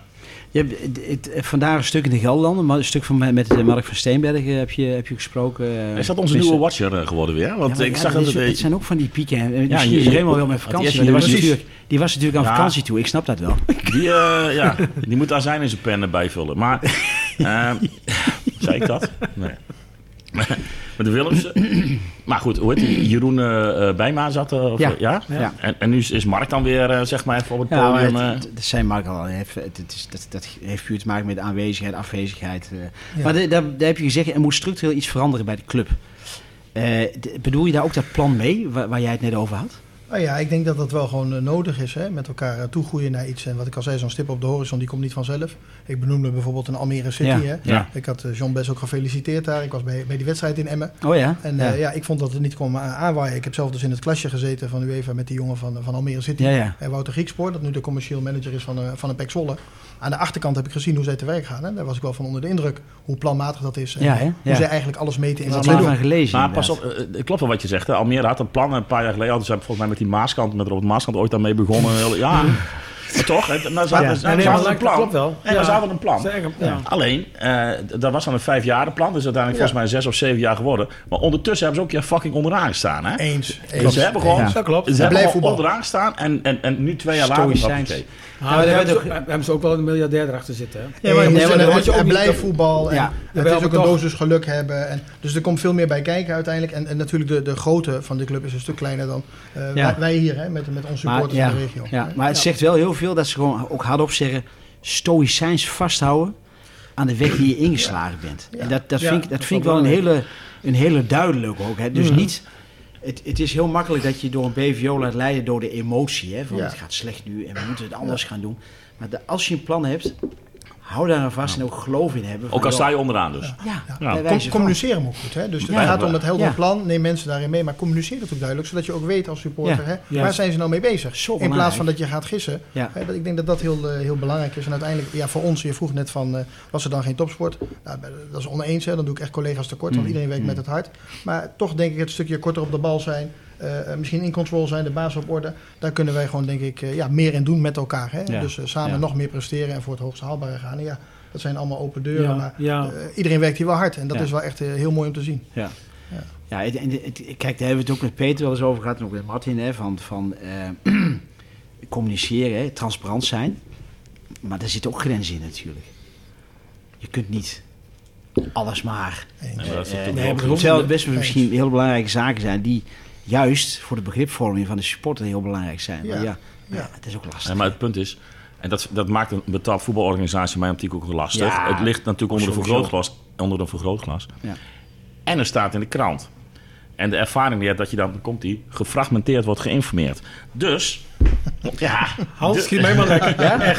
Je hebt, het, het- vandaag een stuk in de Gelderlanden, maar een stuk van, met Mark van Steenbergen heb je, heb je gesproken. eh, Is dat onze nieuwe watcher eh, geworden weer? Want Ja, ik ja, zag dat het... het zijn ook van die pieken. Ja, je- is helemaal wel met vakantie. die Die was, natuurlijk, die was natuurlijk aan Ja. vakantie toe. Ik snap dat wel. Die, eh, ja, die moet azijn in zijn pen bijvullen. Maar, zei ik dat? Nee. Met de Willemsen. Maar goed, hoe heet die? Jeroen eh, eh, Bijma zat er? Of, Ja. eh, ja? Ja. En, en nu is, is Mark dan weer, zeg maar, even op het Ja, podium. het, zei Mark al. Het, het, het is, dat, dat heeft puur te maken met aanwezigheid, afwezigheid. Ja. Maar de- daar, daar heb je gezegd, er moet structureel iets veranderen bij de club. Eh, de- bedoel je daar ook dat plan mee, waar, waar jij het net over had? Nou ja, ik denk dat dat wel gewoon eh, nodig is. Hè? Met elkaar eh, toegroeien naar iets. En wat ik al zei, zo'n stip op de horizon, die komt niet vanzelf. Ik benoemde bijvoorbeeld een Almere City. Ja, Hè? ja. Ik had eh, John Bess ook gefeliciteerd daar. Ik was bij, bij die wedstrijd in Emmen. Oh ja? En ja. ja. ja, ik vond dat het niet kon a- aanwaaien. Ik heb zelf dus in het klasje gezeten van UEFA met die jongen van, van Almere City. ja, ja. En Wouter Griekspoor, dat nu de commercieel manager is van, van een PEC Zwolle. Aan de achterkant heb ik gezien hoe zij te werk gaan. Hè. Daar was ik wel van onder de indruk hoe planmatig dat is. En Ja? Hoe Ja. zij eigenlijk alles meten in wat zij doen. gelezen. Maar pas op, eh, het klopt wel wat je zegt. Hè. Almere had een plan een paar jaar geleden. Ze volgens mij met die Maaskant, met Robert Maaskant ooit daarmee begonnen. Heel- Ja, maar toch? Ja. ze Nee, nee, hadden een dat plan. klopt wel. En Ja. hadden een plan. Zeker, ja. Alleen, eh, dat was dan een vijfjarenplan. Dus uiteindelijk Ja. volgens mij zes of zeven jaar geworden. Maar ondertussen hebben ze ook een keer fucking onderaan gestaan. Hè? Eens. Want eens ze hebben gewoon, Ja. Dat klopt. ze hebben voetballen. onderaan gestaan. En, en, en nu twee jaar later... Stoïcijns. Ah, Ja, daar maar hebben, ze, hebben ze ook wel een miljardair erachter zitten. Hè? Ja, maar- Ja, nee, maar en, dat had je ook en niet- blijf voetbal. En Ja. Het is ook een toch. dosis geluk hebben. En, dus er komt veel meer bij kijken uiteindelijk. En, en natuurlijk de, de grootte van de club is een stuk kleiner dan eh, Ja. wij, hier. Hè, met, met onze supporters ja, in de regio. ja, maar het zegt wel heel veel dat ze gewoon ook hardop zeggen... stoïcijns vasthouden aan de weg die je ingeslagen bent. En dat, dat vind ik, dat vind ik wel een hele, een hele duidelijke ook. Hè. Dus Mhm. niet... Het, het is heel makkelijk dat je door een BVO laat leiden door de emotie. Hè, van Ja. het gaat slecht nu en we moeten het anders gaan doen. Maar de- als je een plan hebt, hou daar aan vast en ook geloof in hebben. Ook al sta je onderaan dus. Ja, Ja. Com- van. communiceren moet goed. Hè? Dus het Ja. gaat om het heldere Ja. plan. Neem mensen daarin mee. Maar communiceer het ook duidelijk. Zodat je ook weet als supporter. Ja. Hè, Ja. Waar zijn ze nou mee bezig? Zo in plaats van dat je gaat gissen. Ja. Hè, dat, ik denk dat dat heel, eh, heel belangrijk is. En uiteindelijk, ja, voor ons, je vroeg net van, eh, was er dan geen topsport? Nou, dat is oneens, hè. dan doe ik echt collega's tekort, want Mm, iedereen werkt mm. met het hart. Maar toch denk ik het stukje korter op de bal zijn, eh, misschien in controle zijn, de baas op orde. Daar kunnen wij gewoon, denk ik, eh, ja, meer in doen met elkaar. Hè? Ja. Dus eh, samen Ja. nog meer presteren en voor het hoogst haalbare gaan. En ja, dat zijn allemaal open deuren, Ja, maar ja. eh, iedereen werkt hier wel hard. En dat Ja. is wel echt heel mooi om te zien. Ja. Ja. Ja, het- en het- kijk, daar hebben we het ook met Peter wel eens over gehad en ook met Martin, hè, van, van eh, communiceren, hè, transparant zijn. Maar daar zitten ook grenzen in natuurlijk. Je kunt niet alles maar. Nee, maar dat eh, nee, het best wel misschien heel belangrijke zaken zijn die juist voor de begripvorming van de supporter heel belangrijk zijn. Maar Ja. ja, Ja. ja, het is ook lastig. Nee, maar het punt is, en dat, dat maakt een betaald voetbalorganisatie mij optiek ook lastig. Ja, het ligt natuurlijk onder een sowieso. vergrootglas. Onder een vergrootglas. Ja. En het staat in de krant. En de ervaring leert dat je dan, komt die, gefragmenteerd wordt geïnformeerd. Dus, ja. Hans, de- schiet mij maar lekker. Ja? Ja,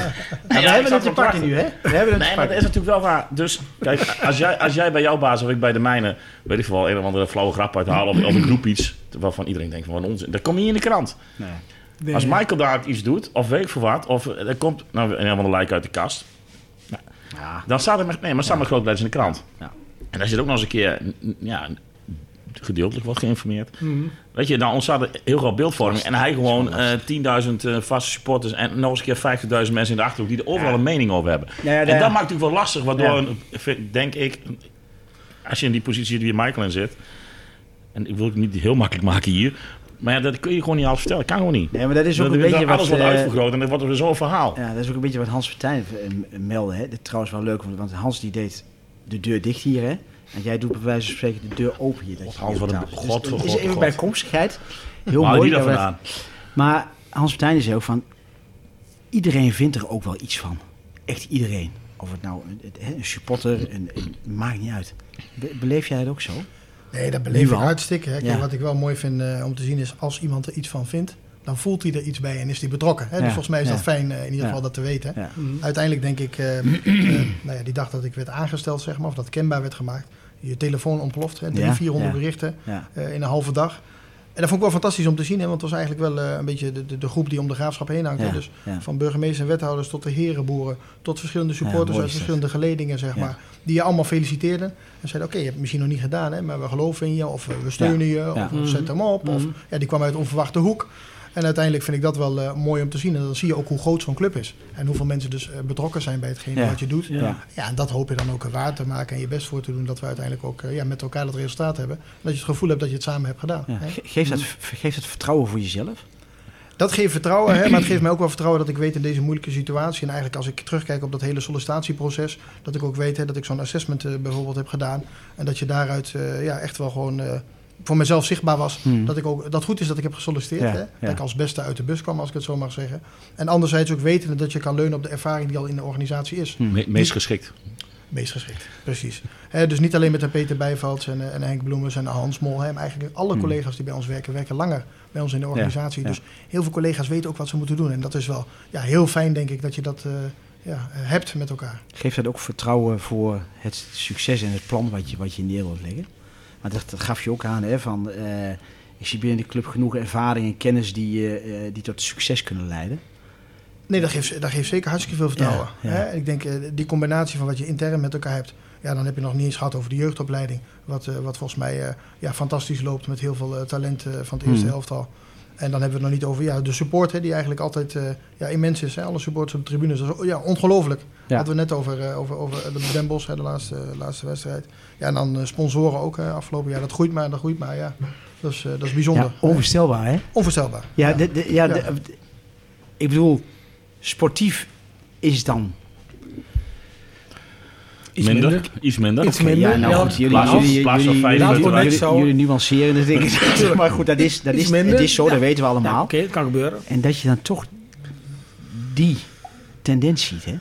we hebben het te pakken nu, hè? We hebben het Nee, maar dat is natuurlijk wel waar. Dus kijk, als jij, als jij bij jouw baas of ik bij de mijne, weet ik wel, een of andere flauwe grap uithalen of, of ik roep iets waarvan iedereen denkt van wat onzin, dan kom je niet in de krant. Nee. Nee. Als Michael daar iets doet, of weet ik veel wat, of er komt nou, een of andere lijk uit de kast, Ja. dan staat er met, nee, maar staat met groot in de krant. Ja. En als je er ook nog eens een keer, ja, gedeeltelijk wordt geïnformeerd, Mhm. weet je, dan ontstaat er heel veel beeldvorming. En hij gewoon eh 10.000 eh, vaste supporters en nog eens een keer 50.000 mensen in de achterhoek die er overal Ja. een mening over hebben. Ja, ja, En ja. dat maakt het natuurlijk wel lastig, waardoor, Ja. een- vind- denk ik, als je in die positie zit wie Michael in zit, en ik wil het niet heel makkelijk maken hier, maar ja, dat kun je gewoon niet alles vertellen. Kan gewoon niet. Nee, maar dat is ook Dat- een dat- beetje wat... alles wordt eh, uitvergroot en dan wordt er zo'n verhaal. Ja, dat is ook een beetje wat Hans Vertijn meldde. Hè. Dat is trouwens wel leuk, want- want Hans die deed de deur dicht hier, hè. En jij doet bij wijze van spreken de deur open hier. Dat God, je Hans, wat een god Dus god is even bijkomstigheid. Heel je mooi. vandaan? Maar Hans Vertijn is ook van... Iedereen vindt er ook wel iets van. Echt iedereen. Of het nou een, een- een supporter, een, een- maakt niet uit. Be- beleef jij het ook zo? Nee, dat beleef ik hartstikke. Hè. Kijk, Ja. Wat ik wel mooi vind eh, om te zien is, als iemand er iets van vindt, dan voelt hij er iets bij en is hij betrokken. Hè. Ja, Dus volgens mij is ja. dat fijn eh, in ieder Ja. geval dat te weten. Ja. Mhm. Uiteindelijk denk ik, eh, nou ja, die dag dat ik werd aangesteld, zeg maar, of dat kenbaar werd gemaakt, je telefoon ontploft, hè, 300, Ja, 400 ja. berichten Ja. eh, in een halve dag. En dat vond ik wel fantastisch om te zien, hè, want het was eigenlijk wel eh, een beetje de, de, de groep die om de graafschap heen hangt. Ja, Dus ja. van burgemeesters en wethouders tot de herenboeren, tot verschillende supporters uit verschillende geledingen, zeg Ja. maar. Die je allemaal feliciteerden. En zeiden, oké, je hebt het misschien nog niet gedaan, hè, maar we geloven in je. Of we steunen je, Ja. of, of zet hem op. Of, Mhm. ja, die kwam uit een onverwachte hoek. En uiteindelijk vind ik dat wel eh, mooi om te zien. En dan zie je ook hoe groot zo'n club is. En hoeveel mensen dus eh, betrokken zijn bij hetgene Ja. wat je doet. Ja. Ja. En dat hoop je dan ook waar te maken en je best voor te doen. Dat we uiteindelijk ook eh, ja, met elkaar dat resultaat hebben. En dat je het gevoel hebt dat je het samen hebt gedaan. Ja. hè. Ge- Geeft, dat, geeft dat vertrouwen voor jezelf? Dat geeft vertrouwen, hè, maar het geeft mij ook wel vertrouwen dat ik weet in deze moeilijke situatie. En eigenlijk als ik terugkijk op dat hele sollicitatieproces, dat ik ook weet hè, dat ik zo'n assessment bijvoorbeeld heb gedaan. En dat je daaruit ja, echt wel gewoon voor mezelf zichtbaar was. Hmm. Dat, ik ook, dat goed is dat ik heb gesolliciteerd. Ja, hè? ja. Dat ik als beste uit de bus kwam, als ik het zo mag zeggen. En anderzijds ook weten dat je kan leunen op de ervaring die al in de organisatie is. Hmm. Me- meest geschikt. Meest geschikt, precies. Dus niet alleen met een Peter Bijvalds en, eh, en Henk Bloemers en Hans Mol. Maar eigenlijk alle Hmm. collega's die bij ons werken, werken langer bij ons in de organisatie. ja. Dus heel veel collega's weten ook wat ze moeten doen. En dat is wel ja, heel fijn, denk ik, dat je dat eh, ja, hebt met elkaar. Geeft dat ook vertrouwen voor het succes en het plan wat je, wat je neer wilt leggen? Maar dat, dat gaf je ook aan, hè, van, eh, ik zie binnen de club genoeg ervaring en kennis die, eh, eh, die tot succes kunnen leiden. Nee, dat geeft, dat geeft zeker hartstikke veel vertrouwen. Ja, ja. Hè? Ik denk, die combinatie van wat je intern met elkaar hebt... Ja, dan heb je nog niet eens gehad over de jeugdopleiding. Wat, wat volgens mij ja, fantastisch loopt met heel veel talent van het eerste Hmm. helftal. En dan hebben we het nog niet over ja, de support, hè, die eigenlijk altijd eh, ja, immens is. Hè? Alle supporters op de tribunes. Ja, ongelooflijk. Ja. Hadden we net over, eh, over, over de Den Bosch, hè, de laatste, laatste wedstrijd. Ja, en dan eh, sponsoren ook eh, afgelopen jaar. Dat groeit maar, dat groeit maar, ja. Dat is, eh, dat is bijzonder. Ja, onvoorstelbaar, hè? Onvoorstelbaar. Ja, de, de- ja, Ja. de- ik bedoel, sportief is het dan. Iets minder, minder. Iets minder. Iets Oké, minder. ja, nou Ja, goed, jullie, plaats van- jullie, plaats jullie, nuanceren het denk ik. maar goed, dat is, dat is, minder. het is zo, Ja. dat weten we Ja, allemaal. Oké, dat kan gebeuren. En dat je dan toch die tendens ziet, hè?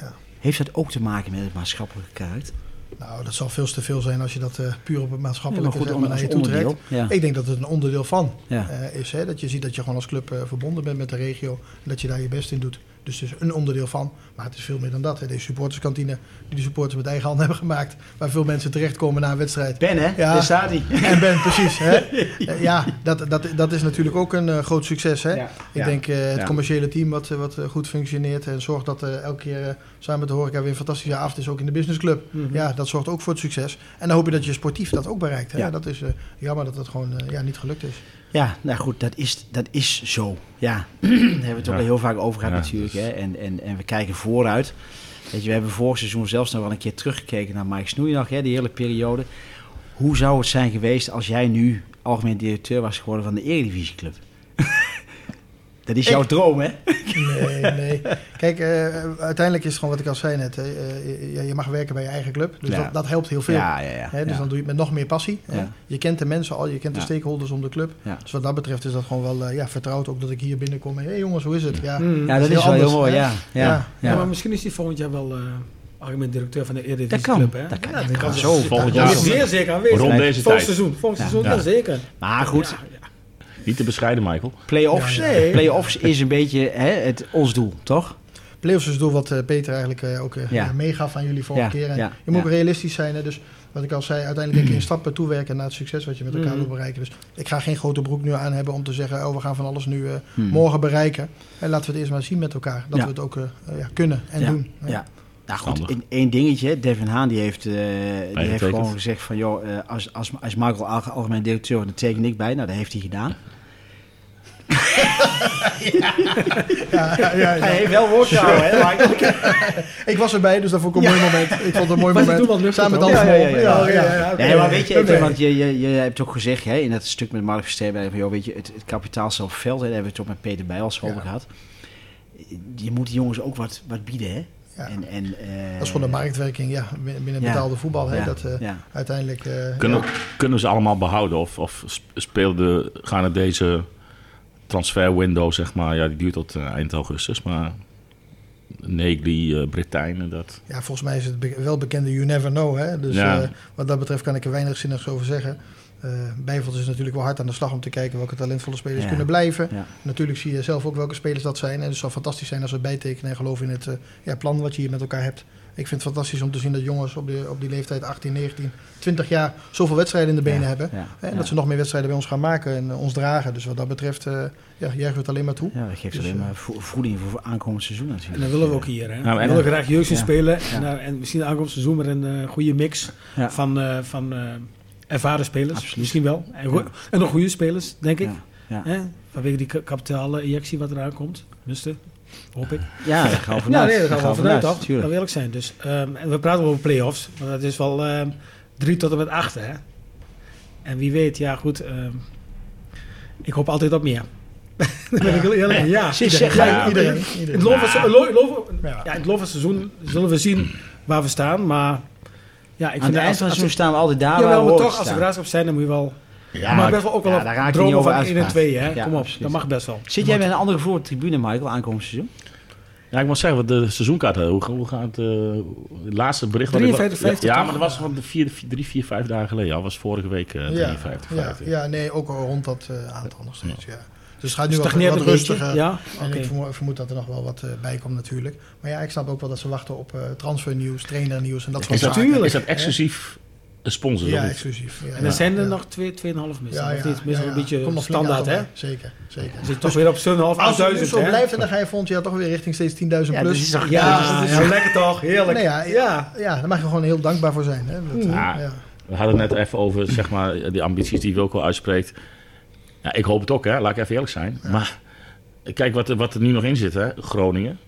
Ja. Heeft dat ook te maken met het maatschappelijke karakter? Nou, dat zal veel te veel zijn als je dat eh, puur op het Ja, maar maatschappelijke goed, naar als je toe trekt. Ja. Ik denk dat het een onderdeel van Ja. eh, is. Hè? Dat je ziet dat je gewoon als club eh, verbonden bent met de regio. En dat je daar je best in doet. Dus het is een onderdeel van. Maar het is veel meer dan dat. Hè? Deze supporterskantine die de supporters met eigen handen hebben gemaakt. Waar veel mensen terechtkomen na een wedstrijd. Ben, hè? Ja. Daar staat hij. En Ben, precies. Hè? Ja, dat, dat, dat is natuurlijk ook een eh, groot succes. Hè? Ja. Ik Ja. denk eh, het Ja. commerciële team wat, eh, wat goed functioneert. En zorgt dat elke keer samen met de horeca weer een fantastische avond is. Ook in de businessclub. Mhm. Ja, dat zorgt ook voor het succes. En dan hoop je dat je sportief dat ook bereikt. Hè? Ja. Dat is eh, jammer dat dat gewoon ja, niet gelukt is. Ja, nou goed, dat is, dat is zo. Ja, daar hebben we het ook Ja. al heel vaak over gehad Ja, natuurlijk. dus- Hè? En, en, en we kijken vooruit. Weet je, we hebben vorig seizoen zelfs nog wel een keer teruggekeken naar Mike Snoeidag, hè, die hele periode. Hoe zou het zijn geweest als jij nu algemeen directeur was geworden van de Eredivisieclub? dat is jouw Ik? droom, hè? Nee, nee. Kijk, eh, uiteindelijk is het gewoon wat ik al zei net. hè, eh, je, je mag werken bij je eigen club. Dus Ja. dat, dat helpt heel veel. Ja, ja, ja. Hè, dus ja. dan doe je het met nog meer passie. Je kent de mensen al, je kent de stakeholders om de club. Ja. Dus wat dat betreft is dat gewoon wel eh, ja, vertrouwd. Ook dat ik hier binnenkom en hé hey jongens, hoe is het? Ja. Ja, dat heel is wel heel mooi, ja. ja, Ja. ja. Ja, maar misschien is die volgend jaar wel... eh, algemeen directeur van de Eredivisie Dat kan. Club. Hè? Dat kan. Ja, Dat kan zo volgend jaar. is zeer zeker aanwezig. Rond deze volgend tijd. seizoen, volgend Ja. seizoen, Ja. zeker. Maar goed. Niet te bescheiden, Michael. play-offs, Ja, ja. play-offs is een beetje hè, het, ons doel, toch? Playoffs is het doel wat eh, Peter eigenlijk eh, ook eh, Ja. meegaf aan jullie vorige Ja, keer. En ja, je moet ook realistisch zijn. Hè? Dus wat ik al zei, uiteindelijk denk ik in stappen toewerken naar het succes wat je met elkaar Mhm. wil bereiken. Dus ik ga geen grote broek nu aan hebben om te zeggen, oh we gaan van alles nu eh, Hmm. morgen bereiken. En laten we het eerst maar zien met elkaar. Dat Ja. we het ook ja, kunnen en Ja, doen. Ja. Nou goed, in één dingetje. Devin Haan die heeft, eh, die heeft gewoon gezegd van... joh, eh, als, als, als Michael alge- algemeen directeur dan teken ik bij. Nou, dat heeft hij gedaan. Ja, ja, ja, ja. Hij heeft wel woord gehouden, hè? Ik was erbij, dus dat vond ik een mooi moment. Ik vond het een mooi Was het moment. Samen met toch? Hans Ja, ja, Mol. ja, ja. ja, ja. oké. Nee, maar weet je, even, want je, je, je hebt ook gezegd hè, in dat stuk met Mark Versteden van, joh, weet je, het, het kapitaal zelf veld, hè, daar hebben we het ook met Peter Bijls over Ja. gehad. Je moet die jongens ook wat, wat bieden, hè? Ja. En, en, eh, Dat is gewoon de marktwerking ja, binnen Ja. betaalde voetbal. Hè, ja, dat eh, ja. uiteindelijk... eh, Kunnen, ja. kunnen ze allemaal behouden? Of, of sp- speelden de, gaan het deze transfer window, zeg maar, ja, die duurt tot eh, eind augustus, maar Negli, eh Britijnen, dat... Ja, volgens mij is het be- wel bekende you never know. Hè? Dus Ja. eh, wat dat betreft kan ik er weinig zinnigs over zeggen. Eh Bijvoorbeeld is natuurlijk wel hard aan de slag om te kijken welke talentvolle spelers Ja. kunnen blijven. Ja. Natuurlijk zie je zelf ook welke spelers dat zijn. En het zou fantastisch zijn als we bijtekenen en geloven in het eh, ja, plan wat je hier met elkaar hebt. Ik vind het fantastisch om te zien dat jongens op, de, op die leeftijd 18, 19, 20 jaar zoveel wedstrijden in de benen Ja, hebben. ja, En ja. dat ze nog meer wedstrijden bij ons gaan maken en eh, ons dragen. Dus wat dat betreft, eh ja, juichen we het alleen maar toe. Ja, dat geeft Dus, alleen eh, maar vo- voeding voor aankomend seizoen En natuurlijk. dat willen we ook hier. Hè? Nou, en- we willen graag jeugd spelen. Ja. En, daar- en misschien aankomend seizoen met een goede mix Ja. van, eh, van eh, ervaren spelers. Absoluut. Misschien wel. En, go- Ja. en nog goede spelers, denk ik. Ja, ja. Hè? Vanwege die ka- kapitaal-injectie wat eraan komt. Tenminste, hoop ik. Ja, daar gaan we Ja, vanuit. nee, daar gaan we wel vanuit, toch? Laten we eerlijk zijn. Dus, ehm, en we praten over play-offs. Want dat is wel ehm, drie tot en met acht, hè. En wie weet, ja goed. ehm, ik hoop altijd op meer. Dan ben ik heel eerlijk. Ja, iedereen. zeg, Ja, ja, iedereen. iedereen. In het loop van het- lo- lo- Ja. ja, in het loop van het seizoen zullen we zien waar we staan. Maar ja, ik Aan vind het dat eind van het seizoen staan we altijd daar waar Jawel, we maar horen toch, te als we staan. graag op zijn, dan moet je wel... Ja, maar best wel ook wel ja, daar raak dromen van 1 en uitgepraat. 2, hè. Ja, Kom op, absoluut. dat mag best wel. Zit jij met een andere voor de tribune, Michael, aankomend seizoen? Ja, ik moet zeggen, wat de seizoenkaart, hoe, hoe gaat het, eh, het laatste bericht? wat ik- 53, 50 Ja, maar dat was van de vier, vier- drie, vier, vijf dagen geleden. Ja, was vorige week eh, Ja, 53, ja, 50. ja, nee, ook al rond dat eh, aantal nog steeds. Ja. Dus het gaat nu wat, Stagneert wat beetje. rustiger. Ja, En ik vermoed, vermoed dat er nog wel wat eh, bij komt natuurlijk. Maar ja, ik snap ook wel dat ze wachten op eh transfernieuws, trainernieuws en dat soort Is dat, zaken. Is dat exclusief een sponsor? Ja, exclusief. Ja, En ja, er zijn er ja. nog 2, 2,5 mis. Ja, of ja, niet? Ja, een beetje Komt nog flink standaard, hè? Zeker, zeker. Dan zit toch weer op 7,5, Als het nu 8000, zo blijft, dan ga je volgend jaar toch weer richting steeds 10.000 Ja, plus. dus is Ja, Ja, dat is ja. zo lekker toch? Heerlijk. Nee, ja, ja. ja, daar mag je gewoon heel dankbaar voor zijn. Hè? Dat, eh, Ja. ja. We hadden het net even over zeg maar, die ambities die Wilco uitspreekt. Ja, ik hoop het ook, hè. laat ik even eerlijk zijn. Maar kijk wat er, wat er nu nog in zit. Hè. Groningen,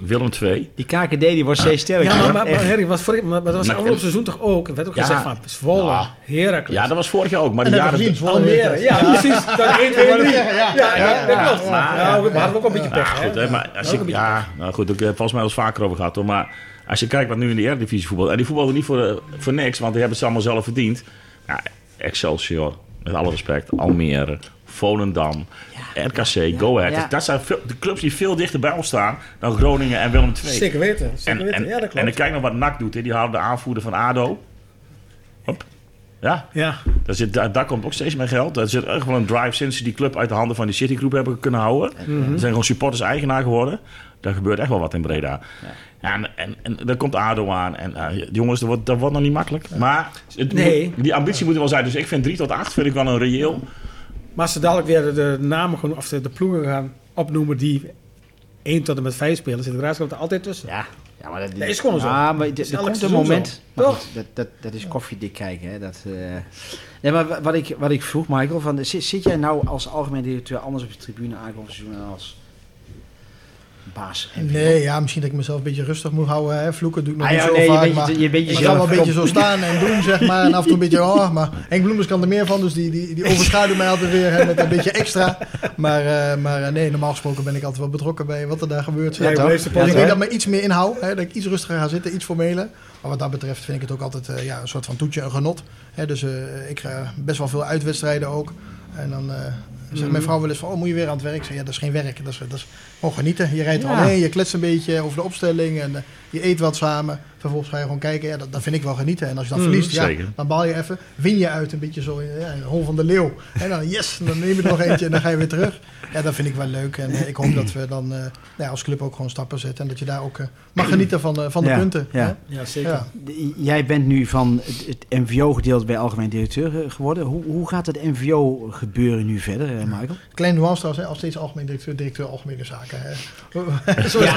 Willem II. Die KKD die wordt steeds sterker. Ja, maar, maar, maar Echt. Harry, was vorig, maar, maar dat was Maar- afgelopen seizoen toch ook? Er werd ook Ja. gezegd van Zwolle, Ja. Heracles, Ja, dat was vorig jaar ook. Maar de En jaren... gezien, Zwolle Almere. Ja, het. precies. Dat 1, 2 en 3. Ja, ja, ja, dat klopt. ja. Ja, we hadden ook een beetje pech, hè? goed, hè, maar als beetje ja, nou goed, ik heb volgens mij wel eens vaker over gehad hoor. Maar als je kijkt wat nu in de Eredivisie voetbal. En die voetballen niet voor, eh, voor niks, want die hebben ze allemaal zelf verdiend. Ja, Excelsior, met alle respect. Almere, Volendam, RKC, Go Ahead. Ja. Dat zijn veel- de clubs die veel dichter bij ons staan dan Groningen en Willem II. Zeker weten. Zeker En, weten. en, Ja, dat en ik kijk nog wat NAC doet. Hè. Die halen de aanvoerder van ADO. Hop. Ja, Ja, daar, zit, daar, daar komt ook steeds meer geld. Er zit echt wel een drive sinds ze die club uit de handen van die Citygroep hebben kunnen houden. Mhm. Er zijn gewoon supporters-eigenaar geworden. Daar gebeurt echt wel wat in Breda. Ja. en, en, en daar komt ADO aan. En eh, jongens, dat wordt, dat wordt nog niet makkelijk. Maar het Nee. moet- die ambitie moet er wel zijn. Dus ik vind 3 tot 8 vind ik wel een reëel. Maar ze dadelijk weer de, namen, gewoon, of de, ploegen gaan opnoemen die 1 tot en met 5 spelen, zit de graafschap er altijd tussen. Ja, ja maar dat is gewoon zo. Ja, maar er komt een moment. goed, dat, dat, dat is koffiedik kijken. Hè. Dat. Nee, maar wa- wat ik, wat ik vroeg, Michael, van, zit, zit jij nou als algemeen directeur anders op de tribune aankomend seizoen dan als baas? Nee, ja, misschien dat ik mezelf een beetje rustig moet houden. Hè. Vloeken doe ik nog Ah, niet ja, zo nee, vaak. maar je- ik kan wel een beetje zo staan en doen, zeg maar. En af en toe een beetje, oh, maar Henk Bloemers kan er meer van. Dus die, die, die overschaduwt mij altijd weer hè, met een beetje extra. Maar, eh, maar eh, nee, normaal gesproken ben ik altijd wel betrokken bij wat er daar gebeurt. Ja? Dus ik denk toch? dat ik me iets meer inhoud. Hè, dat ik iets rustiger ga zitten, iets formeler. Maar wat dat betreft vind ik het ook altijd eh, ja, een soort van toetje, een genot. Hè, dus eh, ik ga best wel veel uitwedstrijden ook. En dan mijn vrouw wel eens van, oh, moet je weer aan het werk? Ik zeg, ja, dat is geen werk. Dat is, dat is gewoon genieten. Je rijdt Ja. alleen, je kletst een beetje over de opstelling en eh, je eet wat samen. Vervolgens ga je gewoon kijken. Ja, dat, dat vind ik wel genieten. En als je dan Mm, verliest, ja, dan baal je even. Win je uit een beetje zo in ja, in de hol van de leeuw. En dan yes, dan neem je er nog eentje en dan ga je weer terug. Ja, dat vind ik wel leuk. En eh, ik hoop dat we dan eh, nou ja, als club ook gewoon stappen zetten. En dat je daar ook eh, mag genieten van, eh, van de Ja, punten. ja. Ja, zeker. Ja. Jij bent nu van het, het MVO-gedeelte bij algemeen directeur eh, geworden. Hoe, hoe gaat het MVO-gebeuren nu verder, eh, Michael? Klein nuance trouwens, hè, als steeds algemeen directeur, directeur algemene zaken. Hè. Zo is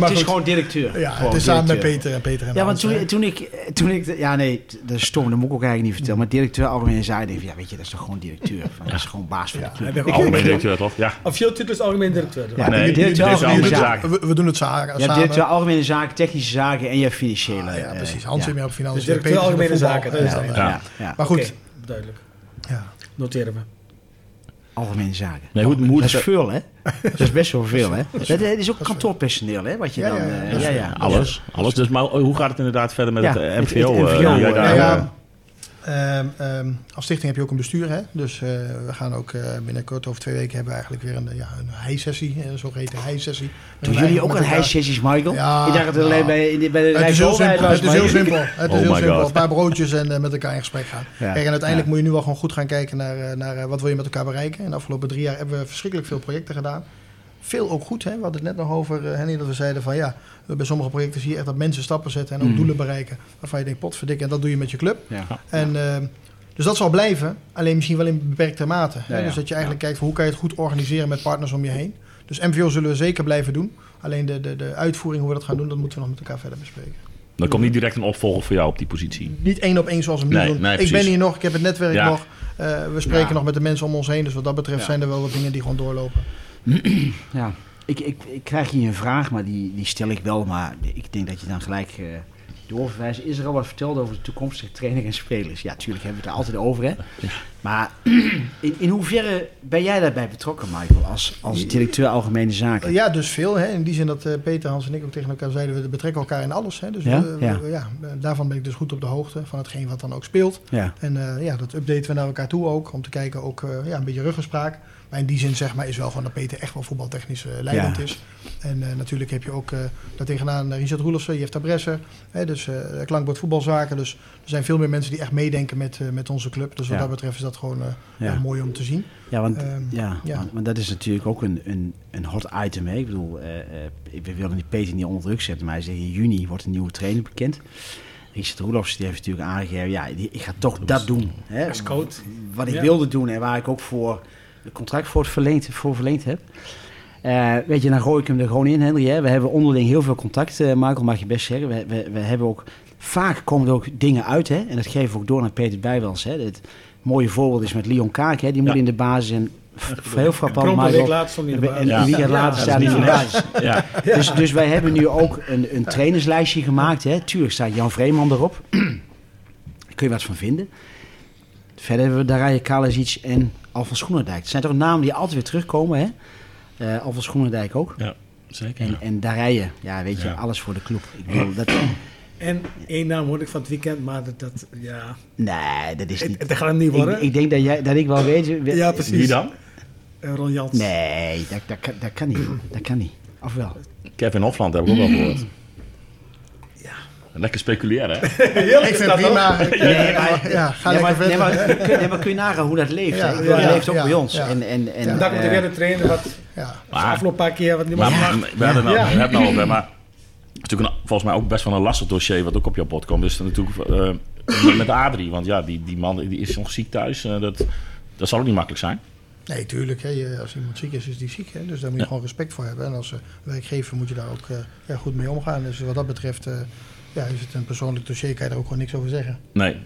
het is gewoon directeur. Ja, Gewoon is samen met. Peter en Peter en Ja, want toen, toen ik, toen ik, ja nee, dat is stom, dat moet ik ook eigenlijk niet vertellen. Maar directeur algemene zaken, denk ik, ja weet je, dat is toch gewoon directeur. Van, Dat is gewoon baas van Ja. de club. Je Algemeen directeur, toch? Ja. Officieel titel is algemeen directeur. Ja, Nee, directeur directeur algemene zaken. zaken. We, we doen het samen. hebt directeur algemene zaken, technische zaken en je hebt financiële. Ah, ja, eh, precies. Hans ja. zit meer op financiën. Dus directeur algemene voetbal. zaken, dat is Ja, het. ja. Ja, ja. Maar goed, duidelijk. ja. Noteren we. Algemene zaken. Nee, hoe, hoe Dat het is veel, hè? Dat is best wel veel, hè? Dat, dat is ook kantoorpersoneel, hè? Wat je Ja, dan... ja, ja. eh, ja, ja. Alles, alles. Dus, maar hoe gaat het inderdaad verder met Ja, het eh, het- MVO? het eh, ja, eh, Ehm, ehm, als stichting heb je ook een bestuur. Hè? Dus eh, we gaan ook eh, binnenkort, over twee weken, hebben we eigenlijk weer een, ja, een hei-sessie. Een zogeheten hei-sessie. Doen jullie ook een hijsessies, Michael? Ja, ik dacht dat het ja. alleen bij, bij de Het is heel simpel. was. Het is maar- heel simpel. Het is Oh heel simpel. Een paar broodjes en eh, met elkaar in gesprek gaan. Ja. Kijk, en uiteindelijk Ja. moet je nu wel gewoon goed gaan kijken naar, eh, naar eh, wat wil je met elkaar bereiken. En de afgelopen drie jaar hebben we verschrikkelijk veel projecten gedaan. Veel ook goed. Hè? We hadden het net nog over, eh, Henny, dat we zeiden van ja, bij sommige projecten zie je echt dat mensen stappen zetten en ook Mm. doelen bereiken. Waarvan je denkt, potverdikke, en dat doe je met je club. Ja. En, ehm, dus dat zal blijven, alleen misschien wel in beperkte mate. hè. Ja, ja. Dus dat je eigenlijk kijkt van hoe kan je het goed organiseren met partners om je heen. Dus MVO zullen we zeker blijven doen. Alleen de, de, de uitvoering, hoe we dat gaan doen, dat moeten we nog met elkaar verder bespreken. Dan komt niet direct een opvolger voor jou op die positie. Niet één op één zoals we nu Nee, ik ben hier nog, ik heb het netwerk nog. Eh, we spreken nog met de mensen om ons heen. Dus wat dat betreft zijn er wel wat dingen die gewoon doorlopen. Ja, ik, ik, ik krijg hier een vraag, maar die, die stel ik wel. Maar ik denk dat je dan gelijk eh doorverwijst. Is er al wat verteld over de toekomstige trainer en spelers? Ja, natuurlijk hebben we het er altijd over, hè. Maar in, in hoeverre ben jij daarbij betrokken, Michael, als, als directeur Algemene Zaken? Ja, dus veel. Hè? In die zin dat eh, Peter, Hans en ik ook tegen elkaar zeiden, we betrekken elkaar in alles. Hè? Dus Ja? we- we- Ja. ja, daarvan ben ik dus goed op de hoogte van hetgeen wat dan ook speelt. Ja, En eh, ja, dat updaten we naar elkaar toe ook. Om te kijken ook eh, ja, een beetje ruggespraak. Maar in die zin zeg maar is wel gewoon dat Peter echt wel voetbaltechnisch eh, leidend Ja. is. En eh, natuurlijk heb je ook eh daar tegenaan eh, Richard Roelofsen, Jefta Bresser. Hè, dus eh Klankbord voetbalzaken. Dus er zijn veel meer mensen die echt meedenken met, eh, met onze club. Dus wat Ja. dat betreft is dat gewoon eh, Ja. ja, mooi om te zien. ja want, Ehm, ja, ja. Want, want dat is natuurlijk ook een, een, een hot item. Hè? Ik bedoel, eh, eh, we willen die Peter niet onder druk zetten, maar hij zegt in juni wordt een nieuwe trainer bekend. Richard Roelofs die heeft natuurlijk aangegeven, ja, die- ik ga toch dat doen. Hè? Als coach. Wat ik Ja. wilde doen en waar ik ook voor contract voor, het verleend, voor verleend heb. Eh, weet je, dan gooi ik hem er gewoon in, Henry. Hè? We hebben onderling heel veel contact, eh, Michael, mag je best zeggen. We, we, we hebben ook, vaak komen er ook dingen uit, hè? en dat geven we ook door naar Peter Bijwels. Hè? Het mooie voorbeeld is met Leon Kaak, hè? die moet Ja. in de basis en heel frappant, een week later stond hij in de En basis. een weekend later Ja, staat hij dat in is de niet basis. Ja, Dus, dus wij hebben nu ook een, een trainerslijstje gemaakt. Hè. Tuurlijk staat Jan Vreeman erop. Daar kun je wat van vinden. Verder hebben we Darije Kalasic en Alfons Schoenendijk. Het zijn toch namen die altijd weer terugkomen. Hè? Eh Alfons Schoenendijk ook. zeker. En, en Darije, ja, weet je, Ja. alles voor de club. Ik bedoel, dat, En één naam hoorde ik van het weekend, maar dat, dat ja, nee, dat is niet... het gaat hem niet worden. Ik, ik denk dat, jij, dat ik wel weet... ja, precies. Wie dan? Eh, Ron Jans. Nee, dat, dat, kan, dat kan niet. Dat kan niet. Of wel? Kevin Hofland heb ik ook wel gehoord. Lekker speculeren, hè? ik vind het prima. Nee, maar, ja, ga nee, maar, nee, maar, kun, nee, maar kun je nagaan hoe dat leeft? Ja, ja, dat leeft ook ja, bij ons. ja. En, en, en, En daar komt eh, er weer een trainer wat ja. de afgelopen paar keer wat niet maar, meer maar we hebben het nou, Ja. we hebben het nou over, maar het is natuurlijk een, volgens mij ook best wel een lastig dossier wat ook op jouw bod komt. Dus natuurlijk eh, met- Adrie, want ja, die, die man die is nog ziek thuis. eh, dat, dat zal ook niet makkelijk zijn. Nee, tuurlijk. Hè. Je- Als iemand ziek is, is die ziek. Hè. Dus daar moet je Ja. gewoon respect voor hebben. En als werkgever moet je daar ook ja, goed mee omgaan. Dus wat dat betreft eh, ja, is het een persoonlijk dossier. Kan je daar ook gewoon niks over zeggen. Nee.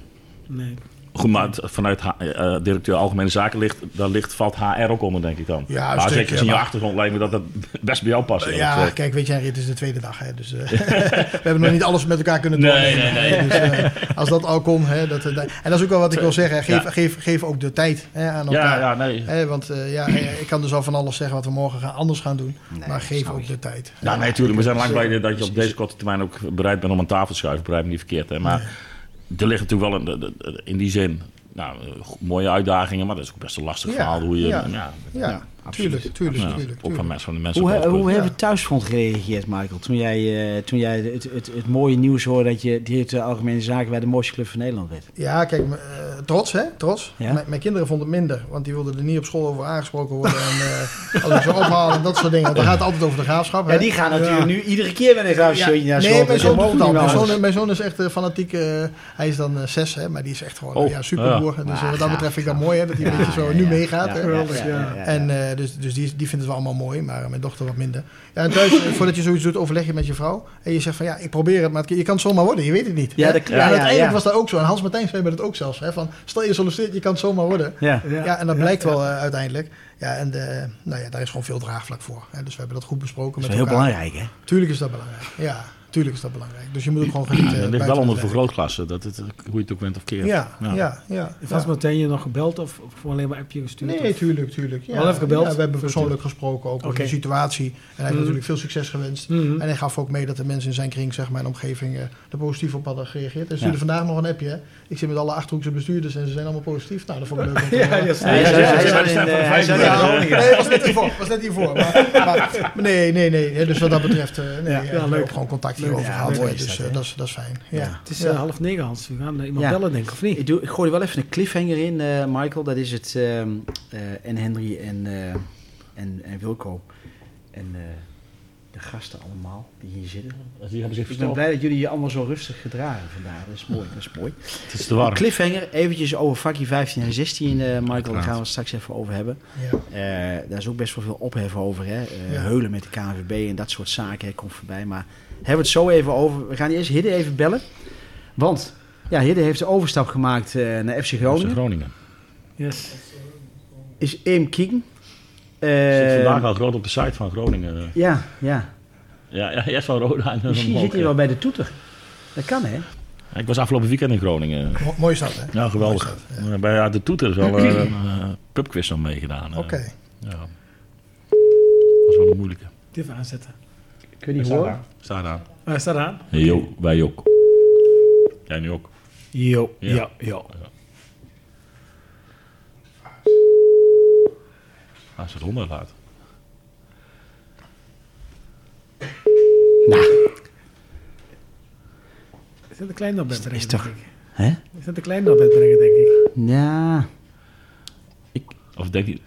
Nee. Goed, maar vanuit H- eh, directeur Algemene Zaken ligt, daar ligt, valt HR ook onder, denk ik dan. Ja, maar zeker in ja, je achtergrond lijkt me dat dat best bij jou past. ja, kijk, weet je, het is de tweede dag. Hè, dus, eh, we hebben nog niet alles met elkaar kunnen doen. Nee, nee, nee. Dus, eh, als dat al kon. Hè, dat, eh, en dat is ook wel wat ik wil zeggen. Geef, Ja. geef, geef ook de tijd hè, aan ja, elkaar. ja, nee. Hè, want eh, ja, eh, ik kan dus al van alles zeggen wat we morgen gaan, anders gaan doen. Nee, maar geef ook de tijd. Ja, nee, tuurlijk. We zijn lang blij dat je op deze korte termijn ook bereid bent om aan tafel te schuiven. Begrijp me niet verkeerd. Hè? Maar er ligt natuurlijk wel in, in die zin nou, eh, mooie uitdagingen. Maar dat is ook best een lastig verhaal. Hoe je, ja. ja. Ja. absoluut. Tuurlijk, tuurlijk, Ja, tuurlijk, Ook van tuurlijk. mensen, van de mensen Hoe, hoe club. hebben thuisfront gereageerd, Michael? Toen jij, eh, toen jij het, het, het mooie nieuws hoorde dat je directeur Algemene Zaken bij de mooiste club van Nederland werd. Ja, kijk, m- eh, trots hè, trots. Ja. Mijn- mijn kinderen vonden het minder, want die wilden er niet op school over aangesproken worden. en eh, ik ze ophalen en dat soort dingen. Want dan gaat het altijd over de graafschap. Hè? Ja, die gaan natuurlijk nu iedere keer met een graaf Ja, shirtje naar nee, school. mijn zoon niet Mijn zoon, mijn zoon is echt eh, fanatiek. eh, hij is dan eh, zes, hè, maar die is echt gewoon Oh, ja, superboer. Dus eh, wat dat betreft vind ik dat mooi hè, dat hij een Ja, beetje zo ja, nu ja. meegaat. Ja, ja, ja. ja, ja. En eh, dus, dus die, die vindt het wel allemaal mooi, maar mijn dochter wat minder. Ja, en thuis, eh, voordat je zoiets doet, overleg je met je vrouw. En je zegt van ja, ik probeer het, maar het- je kan het zomaar worden. Je weet het niet. Ja, dat- en ja, ja, uiteindelijk ja. was dat ook zo. En Hans Martijn zei dat ook zelfs. Hè, van, stel je solliciteert, je kan het zomaar worden. Ja. Ja, en dat blijkt wel eh, uiteindelijk. Ja, en de, nou ja, daar is gewoon veel draagvlak voor. Hè. Dus we hebben dat goed besproken Dat is met heel elkaar. belangrijk, hè? Tuurlijk is dat belangrijk. Ja, tuurlijk is dat belangrijk. Dus je moet ook gewoon genieten. Ja, dat ligt wel onder het vergrootglassen, dat het, hoe je het ook bent of keert. Ja, ja, ja. ja, Heeft Hans meteen je nog gebeld of, of alleen maar appje gestuurd? Nee, of? tuurlijk, tuurlijk. Ja, Wel even gebeld? Ja, we hebben persoonlijk gesproken ook over de situatie. En hij heeft Mhm. natuurlijk veel succes gewenst. Mhm. En hij gaf ook mee dat de mensen in zijn kring, zeg maar, en omgeving, eh, er positief op hadden gereageerd. Hij stuurde Ja. vandaag nog een appje. Hè. Ik zit met alle Achterhoekse bestuurders en ze zijn allemaal positief. Nou, dat vond ik leuk Ja, Hij eh. Nee, was net hiervoor. Was net hiervoor. Maar, maar, nee, nee, nee. Dus wat dat betreft, eh, nee, gewoon contact Leuk. Ja, Dus dat, eh, dat is dat is fijn. Ja. Ja. Het is Ja. eh, half negen, Hans. We gaan iemand Ja. bellen, denk ik, of niet? Ik, doe, ik gooi er wel even een cliffhanger in, eh, Michael. Dat is het. ehm, eh, en Henry en, eh, en, en Wilco. En eh, de gasten allemaal die hier zitten. Die hebben zich Ik ben blij dat jullie je allemaal zo rustig gedragen vandaag. Dat is mooi. Dat is mooi. Het is te warm. Cliffhanger, eventjes over vakje 15 en 16, eh, Michael. Daar gaan we het straks even over hebben. Ja. Eh, daar is ook best wel veel ophef over. Hè? Eh, Ja. Heulen met de KNVB en dat soort zaken hè, komt voorbij. Maar hebben we het zo even over. We gaan eerst Hidde even bellen. Want ja, Hidde heeft de overstap gemaakt eh, naar FC Groningen. Groningen. Yes. Is Eem King. Zit Eh, vandaag al groot op de site van Groningen. ja, ja. Ja, ja eerst wel Roda en dan Misschien omhoog, zit hij ja. wel bij de toeter. Dat kan, hè? Ik was afgelopen weekend in Groningen. Mo- Mooi dat, hè? Ja, geweldig. Dat, ja. Bij ja, de toeter is wel eh, een eh, pubquiz nog meegedaan. Oké. Ja. Dat was wel een moeilijke. Even aanzetten. Kun je niet horen? Staat aan. Waar staat aan? Yo, wij ook. Jij nu ook. Jo, Ja. ja, ja. Als ze het honderd laat. Nou, Is dat een klein naar bed brengen, is toch- denk ik. hè? Is dat een klein naar bed brengen, denk ik. Ja. Of denk je...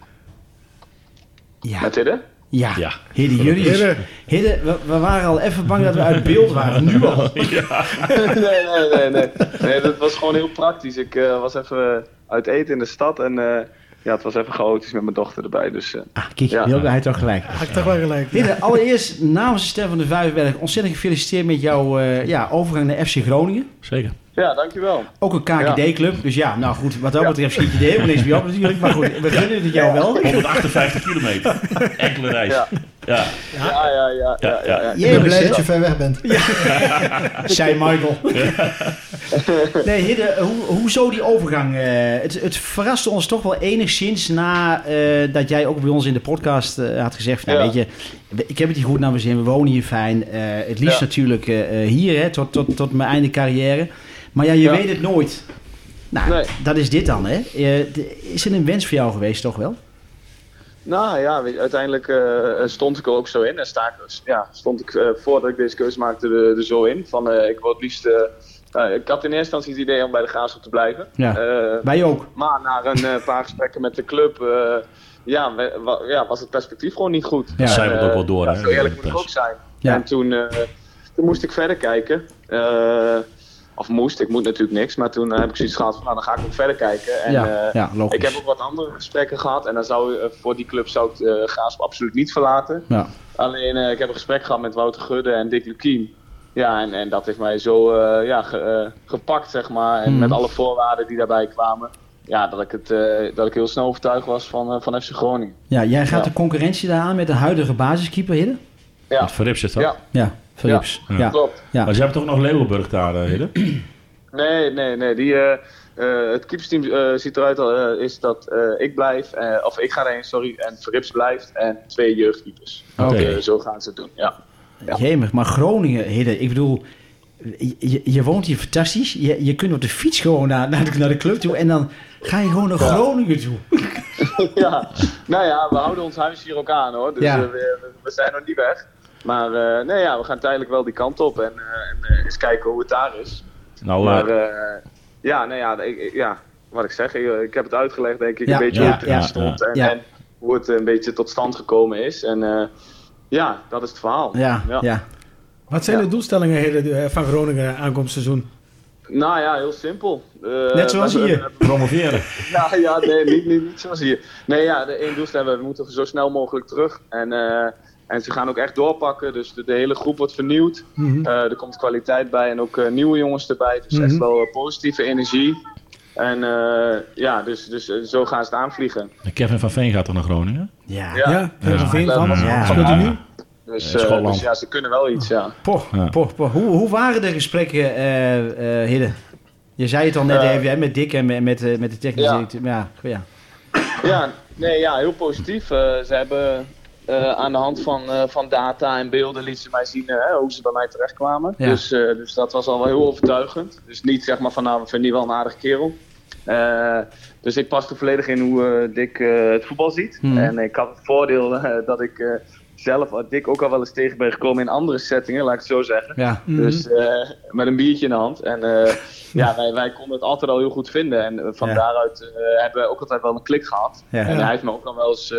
Ja. Met Hidde? Ja. Ja. Hidde, jullie... Hidde. Hidde, we, we waren al even bang dat we uit beeld waren. Nu al. nee, nee, nee, nee. Nee, dat was gewoon heel praktisch. Ik eh, was even uit eten in de stad en eh, ja, het was even chaotisch met mijn dochter erbij. Dus eh, Ah, kijk, Ja. Hij toch gelijk. Had ik toch wel gelijk. ja. Hidde, allereerst namens de Stem van de Vijverberg ontzettend gefeliciteerd met jouw eh, ja, overgang naar FC Groningen. Zeker. Ja, dankjewel. Ook een KKD-club. Dus ja, nou goed, wat dat Ja. betreft schiet je er helemaal niks mee op natuurlijk. Maar goed, we gunnen het jou wel. 158 kilometer. Enkele reis. Ja. Ja. Ja, ja, ja. ja, ja, ja, ja. Jemig, blij dat je ver weg bent. Zei Michael. nee, Hidde, hoe, hoezo die overgang? eh, het, het verraste ons toch wel enigszins na eh, dat jij ook bij ons in de podcast eh, had gezegd... Nou, Ja. weet je, ik heb het hier goed naar mijn zin, we wonen hier fijn. eh, het liefst Ja. natuurlijk hier, hè, tot, tot, tot mijn einde carrière. Maar ja, je Ja. weet het nooit. Nou, Nee. dat is dit dan, hè? Is het een wens voor jou geweest, toch wel? Nou ja, uiteindelijk eh, stond ik er ook zo in. En sta ik, ja, stond ik eh, voordat ik deze keuze maakte er, er zo in. Van, eh, ik wil het liefst... eh, nou, ik had in eerste instantie het idee om bij de Graafschap te blijven. Ja. Eh, Wij ook. Maar na een eh, paar gesprekken met de club, eh, ja, we- wa- ja, was het perspectief gewoon niet goed. Ja. Zij het ook wel door, Ja, hè, zo eerlijk moet ik ook zijn. Ja. En toen, eh, toen moest ik verder kijken. Of moest, ik moet natuurlijk niks. Maar toen eh, heb ik zoiets gehad van, nou dan ga ik ook verder kijken. En, ja, eh, ja, logisch. ik heb ook wat andere gesprekken gehad. En dan zou, eh, voor die club zou ik uh, Graafschap absoluut niet verlaten. Ja. Alleen, eh, ik heb een gesprek gehad met Wouter Gudde en Dick Lukien. Ja, en, en dat heeft mij zo eh, ja, ge- gepakt, zeg maar. En Mhm. met alle voorwaarden die daarbij kwamen. Ja, dat ik, het, eh, dat ik heel snel overtuigd was van, eh, van FC Groningen. ja, jij gaat Ja. de concurrentie daar aan met de huidige basiskeeper, Hidde? Ja, Met Verrips is dat. ja Ja, Philips. Ja. Ja. Klopt. Ja. Maar ze hebben toch nog Leeuwenburg daar, uh, Hidde? Nee, nee, nee. Die, eh, eh, het keepersteam eh, ziet eruit eh, is dat eh, ik blijf, eh, of ik ga erheen, sorry, en Verrips blijft en twee jeugdkeepers. Oké. Eh, zo gaan ze het doen, ja. Ja. Jemig, maar Groningen, Hidde, ik bedoel, je, je woont hier fantastisch. Je, je kunt op de fiets gewoon naar, naar, de, naar de club toe en dan ga je gewoon naar Ja. Groningen toe. ja, nou ja, we houden ons huis hier ook aan hoor. Dus Ja. eh, we, we zijn nog niet weg. Maar eh, nee, ja, we gaan tijdelijk wel die kant op en, eh, en eh, eens kijken hoe het daar is. Nou, Maar ja, nee, ja, ik, ja, wat ik zeg, ik, ik heb het uitgelegd denk ik Ja, een beetje ja, hoe het erin ja, stond en, ja. en hoe het een beetje tot stand gekomen is. En eh, ja, dat is het verhaal. Ja, ja. Ja. Wat zijn Ja. de doelstellingen van Groningen aankomend seizoen? Nou ja, heel simpel. Eh, Net zoals we- hier. promoveren. Ja, ja nee, niet, niet, niet zoals hier. Nee, ja, de één doelstelling, we moeten zo snel mogelijk terug. En, eh, en ze gaan ook echt doorpakken, dus de, de hele groep wordt vernieuwd. Mhm. Eh, er komt kwaliteit bij en ook eh, nieuwe jongens erbij. Dus echt Mhm. wel eh, positieve energie. En eh, ja, dus, dus zo gaan ze het aanvliegen. Kevin van Veen gaat toch naar Groningen? Ja. Ja, ja. Ja. Van Veen van. Ja. Speelt hij nu? Dus, dus ja, ze kunnen wel iets, ja. Poh, poh. Hoe, hoe waren de gesprekken, eh eh Hidde? Je zei het al net even, hè, met Dick en met, met, met de technische ja. directeur. Ja, ja. Ja, nee, ja, heel positief. Ze hebben eh, aan de hand van, eh, van data en beelden lieten ze mij zien eh, hoe ze bij mij terechtkwamen. Ja. Dus, eh, dus dat was al wel heel overtuigend. Dus niet zeg maar van nou, we vinden die wel een aardige kerel. Eh, dus ik paste volledig in hoe eh, Dick eh, het voetbal ziet. Hmm. En ik had het voordeel dat ik eh, zelf uh, Dick ook al wel eens tegen ben gekomen in andere settingen, laat ik het zo zeggen. ja. Mhm. Dus eh, met een biertje in de hand. En eh, ja, wij, wij konden het altijd al heel goed vinden. En van Ja. daaruit eh, hebben we ook altijd wel een klik gehad. Ja. En Ja. hij heeft me ook al wel eens.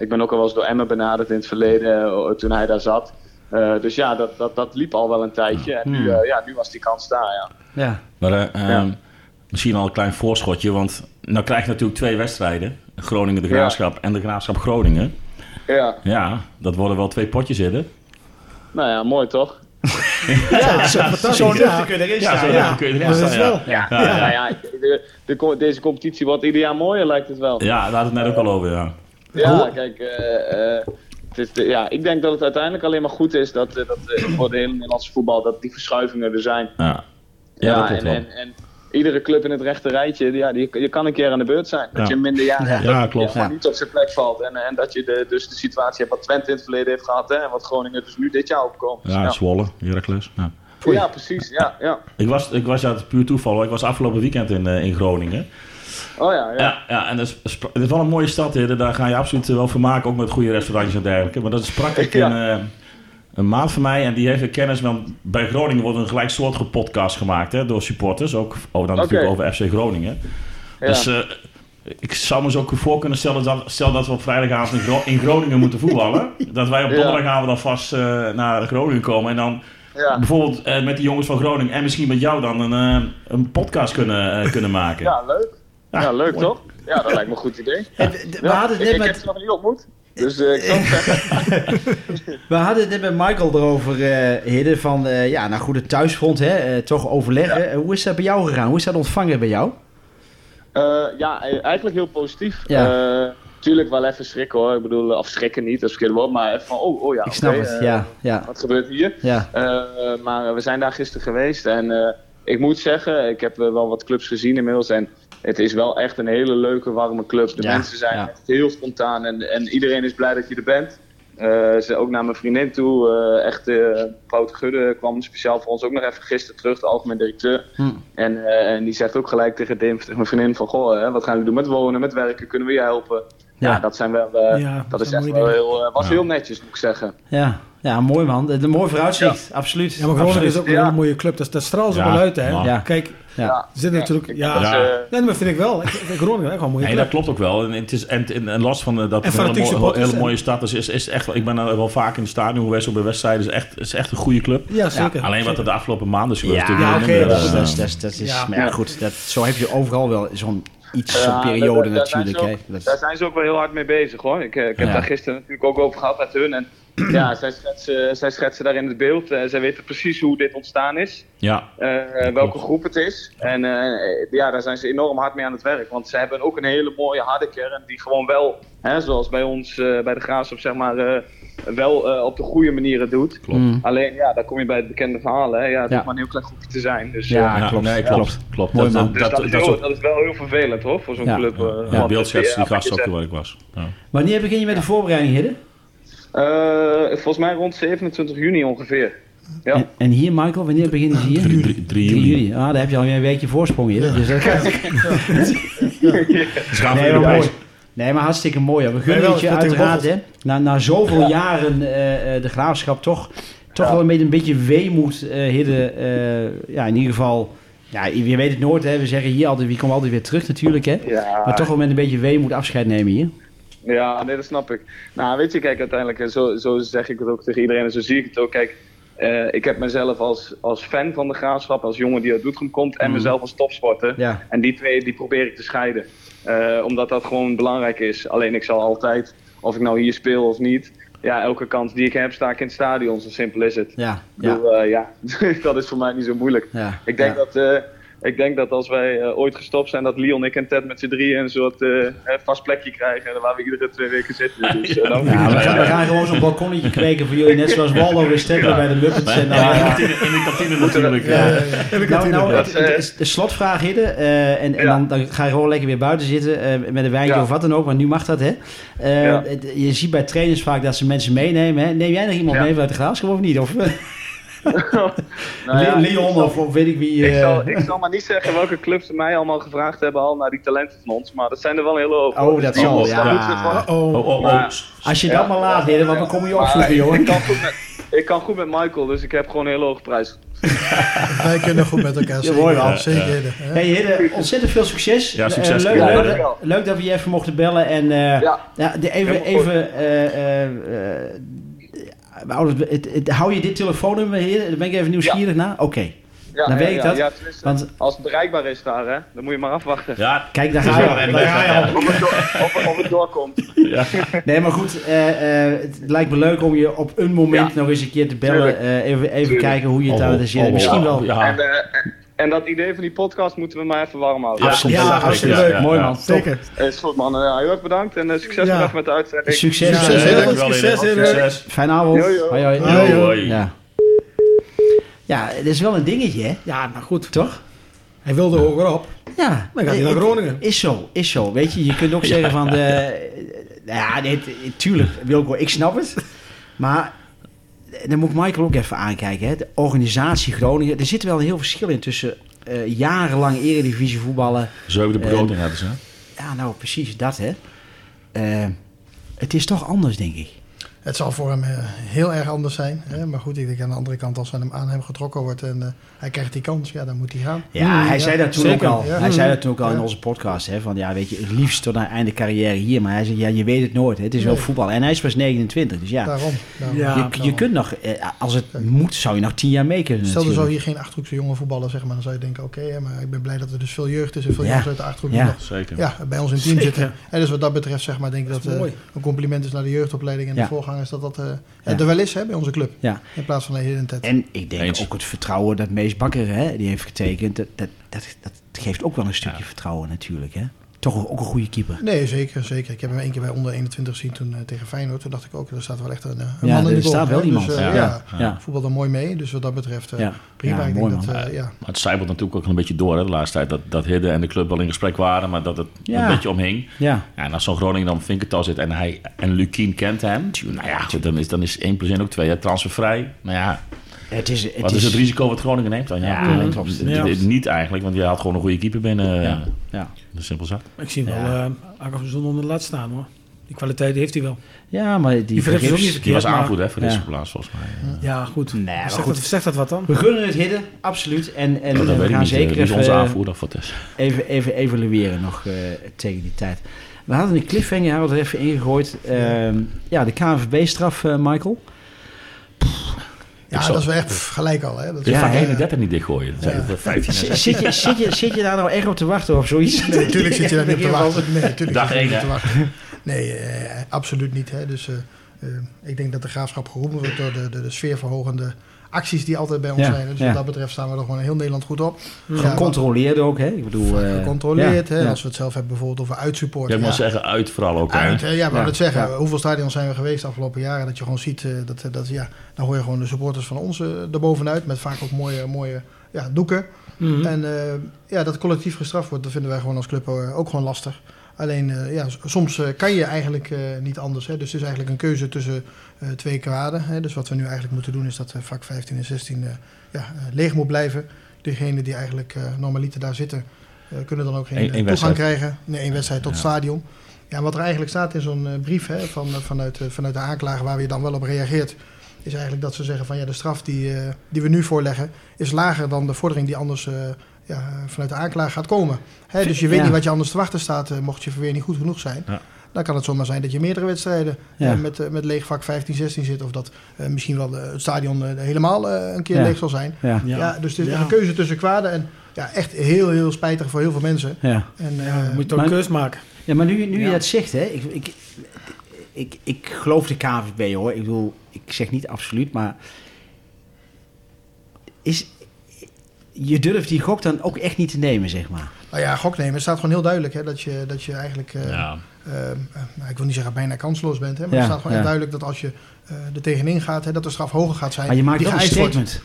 Ik ben ook al wel eens door Emma benaderd in het verleden eh, toen hij daar zat. Eh, dus ja, dat, dat, dat liep al wel een tijdje. En nu, Hmm. eh, ja, nu was die kans daar. Ja. ja. Maar eh, ehm, Ja. misschien al een klein voorschotje, want nou krijg je natuurlijk twee wedstrijden. Groningen de Ja. Graafschap en de Graafschap Groningen. ja, Ja, dat worden wel twee potjes zitten. nou ja, mooi toch? Ja, zo fantastisch. Zo ja. nuchter kun je erin Ja, staan. Ja. nuchter kun je erin staan, ja. wel. Ja, Ja, ja. Nou ja, de, de, co- deze competitie wordt ieder jaar mooier, lijkt het wel. Ja, daar we het net ook al over, ja. Ja, kijk, eh, eh, het is de- ja, ik denk dat het uiteindelijk alleen maar goed is dat, eh, dat voor de hele Nederlandse voetbal dat die verschuivingen er zijn. Ja, ja, dat klopt en, wel. en, en iedere club in het rechte rijtje, ja, die, je kan een keer aan de beurt zijn. Dat Ja. je een minder jaar Ja. klopt. Ja. niet op zijn plek valt. En, en dat je de, dus de situatie hebt wat Twente in het verleden heeft gehad hè, en wat Groningen dus nu dit jaar opkomt. Dus Ja. Zwolle, Heracles. Ja. Ja, precies. Ja, ja. Ik was, ik was ja, puur toeval. Ik was afgelopen weekend in, in Groningen. Oh ja, ja. Ja, ja en dat is, is wel een mooie stad. Hè. Daar ga je absoluut wel van maken. Ook met goede restaurantjes en dergelijke. Maar dat sprak ik Ja. een, eh, een maat van mij. En die heeft kennis. Want bij Groningen wordt een gelijksoortige podcast gemaakt. Hè, door supporters. Ook oh, dan natuurlijk over FC Groningen. Ja. Dus eh, ik zou me zo ook voor kunnen stellen. Dat, stel dat we op vrijdagavond in, Gro- in Groningen moeten voetballen. Dat wij op donderdagavond alvast eh naar Groningen komen. En dan ja. bijvoorbeeld eh, met die jongens van Groningen. En misschien met jou dan een, eh, een podcast kunnen, eh, kunnen maken. ja, leuk. Ja, Ja, leuk mooi. toch? Ja, dat lijkt me een goed idee. We- hadden het ik, net ik heb met, nog niet ontmoet. Dus eh, ik we hadden het net met Michael erover, Hidde, van eh, ja, nou goed, het thuisfront, hè, toch overleggen. Hoe is dat bij jou gegaan? Hoe is dat ontvangen bij jou? Ja, e- eigenlijk heel positief. Ja. Tuurlijk wel even schrikken hoor. Ik bedoel, of schrikken niet, dat is verkeerd woord. Maar even van, oh, oh ja, Ik snap het, ja, ja, Wat gebeurt hier? ja. Maar we zijn daar gisteren geweest en ik moet zeggen, ik heb wel wat clubs gezien inmiddels. En het is wel echt een hele leuke, warme club. De Ja, mensen zijn ja. echt heel spontaan en, en iedereen is blij dat je er bent. Eh, ze ook naar mijn vriendin toe. eh, echt, eh Wout Gudde kwam speciaal voor ons ook nog even gisteren terug, de algemeen directeur. Hm. En, eh, en die zegt ook gelijk tegen, Dim, tegen mijn vriendin van, goh, hè, wat gaan we doen met wonen, met werken, kunnen we je helpen? Ja, Ja. dat zijn wel, Ja, dat is echt wel heel, was Ja. heel netjes, moet ik zeggen. Ja, ja mooi man. Een mooi vooruitzicht, absoluut. Ja, maar Groningen is ook een Ja. hele mooie club. Dat, dat straalt zo Ja, wel uit, hè? Kijk, Ja. Zit natuurlijk... Ja, Ja. eh, Nee, maar vind ik wel. Groningen echt wel een mooie Nee, club. dat klopt ook wel. En, het is, en, en, en los van eh, dat En het een hele, hele mooie stad is, is, is echt wel. Ik ben er wel vaak in het stadion geweest op de wedstrijden. Het is echt, het is echt een goede club. Ja, zeker. Alleen wat er de afgelopen maanden is gebeurd. Ja, natuurlijk oké, dat is- eh, dat, is- dat, is- dat is, Ja. maar goed, dat, zo heb je overal wel zo'n iets, zo'n Ja, periode daar- daar zijn natuurlijk. ze Hè. ook- Dat is- Daar zijn ze ook wel heel hard mee bezig hoor. Ik, ik heb Ja. daar gisteren natuurlijk ook over gehad met hun. En ja, zij schetsen, zij schetsen daarin het beeld. Eh, zij weten precies hoe dit ontstaan is. Ja, eh, welke groep het is. En eh, ja, daar zijn ze enorm hard mee aan het werk. Want ze hebben ook een hele mooie harde kern die gewoon wel, hè, zoals bij ons eh, bij de Graafschap zeg maar, eh, wel eh, op de goede manier het doet. klopt. Mm. Alleen ja, dan kom je bij het bekende verhaal. Hè. Ja, het Ja. hoeft maar een heel klein groepje te zijn. Dus, Ja, Ja, klopt. Nee, Ja. klopt. klopt. Mooi, dat, man. dus dat, dat, dat, is heel- dat wel heel vervelend hoor, voor zo'n Ja. club. eh, ja, want, beeldschets ja, die zegt. waar ik was. Ja. Wanneer begin je met de voorbereiding, Hidde? Eh, volgens mij rond 27 juni ongeveer. Ja. En, en hier, Michael, wanneer beginnen ze hier? 3, 3, 3 juli. juli. Ah, daar heb je alweer een weekje voorsprong hier. Dus dat gaat... Nee, weer maar op mooi. Nee, maar hartstikke mooi. We gunnen wel, het je uiteraard, hè. Na, na zoveel jaren eh, eh, de graafschap toch, toch Ja. wel met een beetje weemoed eh hidden. eh, ja, in ieder geval... Ja, je weet het nooit, hè. We zeggen hier altijd, wie komt altijd weer terug natuurlijk, hè. Ja, Maar toch wel met een beetje weemoed afscheid nemen hier. Ja, nee, dat snap ik. Nou, weet je, kijk, uiteindelijk, eh, zo, zo zeg ik het ook tegen iedereen en zo zie ik het ook. Kijk, eh, ik heb mezelf als, als fan van de graafschap, als jongen die uit Doetinchem komt, en Mhm. mezelf als topsporter. Ja, En die twee, die probeer ik te scheiden. Eh, omdat dat gewoon belangrijk is. Alleen ik zal altijd, of ik nou hier speel of niet, ja, elke kans die ik heb, sta ik in het stadion. Zo simpel is het. ja, ja. bedoel, ja, dat is voor mij niet zo moeilijk. ja Ik denk, ja. dat, ik denk dat als wij eh, ooit gestopt zijn, dat Leon, ik en Ted met z'n drieën een soort eh, eh, vast plekje krijgen waar we iedere twee weken zitten. Dus, eh, dan Ja, we gaan, we gaan gewoon zo'n balkonnetje kweken voor jullie, net zoals Waldo weer stekker bij de Muppets. En dan, Ja, in de kantine, in de kantine natuurlijk. Ja. eh. Nou, nou, Dat, eh, de slotvraag, Hidde. eh, en en Ja. dan, dan ga je gewoon lekker weer buiten zitten eh, met een wijntje Ja. of wat dan ook, want nu mag dat, hè? Eh, je ziet bij trainers vaak dat ze mensen meenemen. Hè? Neem jij nog iemand Ja. mee vanuit de graafschap of niet? Of nou ja, Leon zal- of, of weet ik wie? Ik eh, zal, ik zal maar niet zeggen welke clubs ze mij allemaal gevraagd hebben al naar die talenten van ons, maar dat zijn er wel een hele hoop. Oh, dat zal, ja. Oh, Oh, oh. Maar- Als je Ja. dat maar laat, Hidde, want dan kom je opzoeken, jongen. ik, kan goed met, ik kan goed met Michael, dus ik heb gewoon een hele hoge prijs. Wij kunnen goed met elkaar. Ja, zeker. mooi wel. Zeker. hè. Hey Hidde, ontzettend veel succes. Ja, succes. Eh, leuk, Ja, leuk, dat we je even mochten bellen. En eh, Ja. Even, even eh, eh, eh, houden het- het- het- hou je dit telefoonnummer hier? Daar ben ik even nieuwsgierig naar. Oké, Ja, Dan ja, weet ik dat. Ja, tenminste, want als het bereikbaar is daar, hè, dan moet je maar afwachten. Ja, kijk, daar ga je al. even Daar ga je al. Of, het door- of, of het doorkomt. ja. Nee, maar goed, eh, eh, het lijkt me leuk om je op een moment Ja. nog eens een keer te bellen. Eh, even even kijken hoe je het aan het Misschien wel. Ja, En, eh, en dat idee van die podcast moeten we maar even warm houden. Ja, Absoluut. Ja, ja, hartstikke ja, leuk. Mooi man. Top. zeker. Is goed man, Eh, heel erg bedankt en eh, succes Ja. vandaag met de uitzending. Succes. Succes, eh, heel. Succes, Succes. Fijne avond. Hoi, hoi. Hoi, hoi. Ja. ja, het is wel een dingetje, hè? Ja, nou goed. Toch? Hij wilde hogerop. Ja. Dan gaat hij naar Eh, Groningen. Is zo, is zo. Weet je, je kunt ook zeggen van de... Ja, nee, t- tuurlijk, Wilco, ik snap het. Maar dan moet Michael ook even aankijken. Hè. De organisatie Groningen. Er zit wel een heel verschil in tussen eh, jarenlang eredivisie voetballen. Zo de begroting hadden ze. hè? Ja, nou precies dat hè. Eh, het is toch anders, denk ik. Het zal voor hem eh, heel erg anders zijn. Hè? Maar goed, ik denk aan de andere kant, als aan hem, aan hem getrokken wordt en eh, hij krijgt die kans, ja, dan moet hij gaan. Ja, Mm, hij zei dat toen zeker, ook al. Hij zei dat toen ook al in Ja. onze podcast. Hè, van ja, weet je, het liefst tot aan het einde carrière hier. Maar hij zei, ja, je weet het nooit. Hè. Het is wel Nee. voetbal. En hij is pas 29. Dus ja, Daarom. daarom. Ja. je, kunt nog, eh, als het moet, zou je nog tien jaar mee kunnen. Stel er zou hier geen Achterhoekse jongen voetballen, zeg maar, dan zou je denken, oké, hè, maar ik ben blij dat er dus veel jeugd is en veel Ja. jongens uit de Achterhoek Ja. die nog Zeker. ja, bij ons in team Zeker. zitten. En dus wat dat betreft, zeg maar, denk ik dat, eh, een compliment is naar de jeugdopleiding en Ja. de voorgangers, dat dat eh, Ja. er wel is hè, bij onze club. Ja. In plaats van een Hidden Ted. En ik denk Eens. ook het vertrouwen dat Bakker hè, die heeft getekend. Dat, dat, dat, dat geeft ook wel een stukje vertrouwen natuurlijk. Hè. Toch ook een goede keeper. Nee, zeker, zeker. Ik heb hem één keer bij onder 21 gezien toen eh, tegen Feyenoord. Toen dacht ik ook, er staat wel echt een, eh, een Ja, man in de goal. staat wel hè. iemand. Dus, eh, Ja. ja, Ja. voetbal er mooi mee. Dus wat dat betreft, eh, Ja. prima. Ja, ik mooi, denk dat, eh. Maar het zijpelt natuurlijk ook een beetje door hè, de laatste tijd. Dat, dat Hidde en de club wel in gesprek waren, maar dat het Ja. een beetje omhing. Ja. Ja, en als zo'n Groningen dan Vinkertal zit en, hij, en Lukien kent hem. Nou ja, goed, dan is, dan is 1 plus 1 ook 2. Hè, transfervrij. Nou ja, Het is, het wat is het risico wat Groningen neemt dan? Ja, eh, klopt. Ja. Niet eigenlijk, want je haalt gewoon een goede keeper binnen. Ja. eh, Ja. Dat is simpel zat. Ik zie hem Ja. wel uh, Akaf Zon onder de lat staan hoor. Die kwaliteit heeft hij wel. ja, maar die, Die verkeerd. Die was maar- aanvoerder hè, voor Ja. deze plaats volgens mij. Ja, goed. Nee, maar Zegt goed. dat, zegt dat wat dan? We gunnen het hidden, absoluut. En, en dat we gaan zeker even, onze aanvoerder is. even, even evalueren nog eh, tegen die tijd. We hadden een cliffhanger, hadden we er even ingegooid. Ehm, ja, de KNVB-straf, eh, Michael. Ja, zal- dat is wel echt gelijk al. Hè. Dat Je Ja, van hè? 31 niet dichtgooien. Dat Ja. is 15 en Z- 16. Zit je, zit, je, zit je daar nou echt op te wachten of zoiets? Nee, natuurlijk zit je daar niet op te wachten. Nee, natuurlijk Dag zit je één, niet op te wachten. Nee, eh, absoluut niet. Hè. Dus eh, ik denk dat de graafschap geroepen wordt door de, de, de sfeerverhogende acties die altijd bij ons Ja, zijn. Dus ja. wat dat betreft staan we er gewoon in heel Nederland goed op. Ja, Gecontroleerd ook, hè? Ik bedoel... eh, gecontroleerd. ja, hè. ja. Als we het zelf hebben bijvoorbeeld over uitsupport. Ja, ik ja. moet zeggen, uit vooral ook. hè. Uit, hè? ja, ja, het zeggen. Hoeveel stadions zijn we geweest de afgelopen jaren? Dat je gewoon ziet, eh, dat, dat, ja, dan hoor je gewoon de supporters van ons eh erbovenuit. Met vaak ook mooie, mooie ja, doeken. Mhm. En eh, ja, dat collectief gestraft wordt, dat vinden wij gewoon als club eh, ook gewoon lastig. Alleen, eh, ja, soms eh, kan je eigenlijk eh, niet anders. Hè? Dus het is eigenlijk een keuze tussen twee kwaden. Hè? Dus wat we nu eigenlijk moeten doen is dat vak 15 en 16 eh, ja, leeg moet blijven. Degenen die eigenlijk normaliter daar zitten, kunnen dan ook geen Eén- toegang wedstrijd. krijgen. Nee, één wedstrijd tot Ja. stadion. Ja, wat er eigenlijk staat in zo'n brief hè, van, vanuit, vanuit de aanklager waar je dan wel op reageert, is eigenlijk dat ze zeggen van ja, de straf die, die we nu voorleggen is lager dan de vordering die anders ja, vanuit de aanklager gaat komen. Hè, dus je weet Ja. niet wat je anders te wachten staat, eh, mocht je verweer niet goed genoeg zijn. Ja. Dan kan het zomaar zijn dat je meerdere wedstrijden Ja. eh, met, eh, met leeg vak 15, 16 zit. Of dat eh, misschien wel het stadion eh, helemaal eh, een keer Ja. leeg zal zijn. Ja. Ja, dus het is Ja. een keuze tussen kwaden. En ja, echt heel, heel spijtig voor heel veel mensen. Ja. En, Ja, eh, je moet toch een keus maken. Ja, maar nu, nu je dat zegt, hè, ik, ik, ik, ik geloof de KVB hoor. Ik bedoel, ik zeg niet absoluut, maar is, je durft die gok dan ook echt niet te nemen, zeg maar. Nou ja, goknemen. Het staat gewoon heel duidelijk hè, dat, je, dat je eigenlijk, eh, Ja. eh, eh, nou, ik wil niet zeggen bijna kansloos bent. Hè, maar Ja, het staat gewoon ja. echt duidelijk dat als je eh, er tegenin gaat, hè, dat de straf hoger gaat zijn. Maar je maakt die wel een wordt.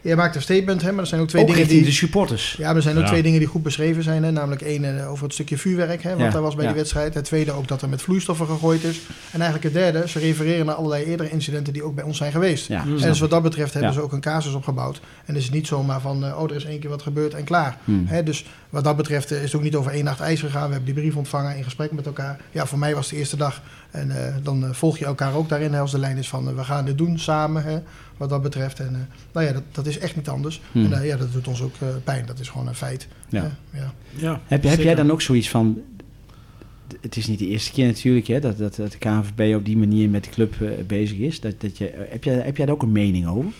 Je maakt een statement, hè, maar er zijn ook twee Ook dingen die... de supporters. Ja, maar er zijn ook Ja. twee dingen die goed beschreven zijn. Hè? Namelijk één eh, over het stukje vuurwerk, hè, wat Ja, daar was bij ja. die wedstrijd. Het tweede ook dat er met vloeistoffen gegooid is. En eigenlijk het derde, ze refereren naar allerlei eerdere incidenten die ook bij ons zijn geweest. Ja. En dus wat dat betreft hebben Ja. ze ook een casus opgebouwd. En is het niet zomaar van, eh, oh, er is één keer wat gebeurd en klaar. Hmm. Hè, dus wat dat betreft eh, is het ook niet over één nacht ijs gegaan. We hebben die brief ontvangen in gesprek met elkaar. Ja, voor mij was het de eerste dag. En eh, dan volg je elkaar ook daarin. Hè, als de lijn is van, we gaan dit doen samen, hè, wat dat betreft. En eh, nou ja, dat, dat is echt niet anders. Hmm. En eh, ja, dat doet ons ook eh, pijn. Dat is gewoon een feit. Ja. ja. Ja, Heb, heb jij dan ook zoiets van... Het is niet de eerste keer natuurlijk hè, dat, dat, dat de KNVB op die manier met de club bezig is. Dat, dat je, heb, jij, heb jij daar ook een mening over?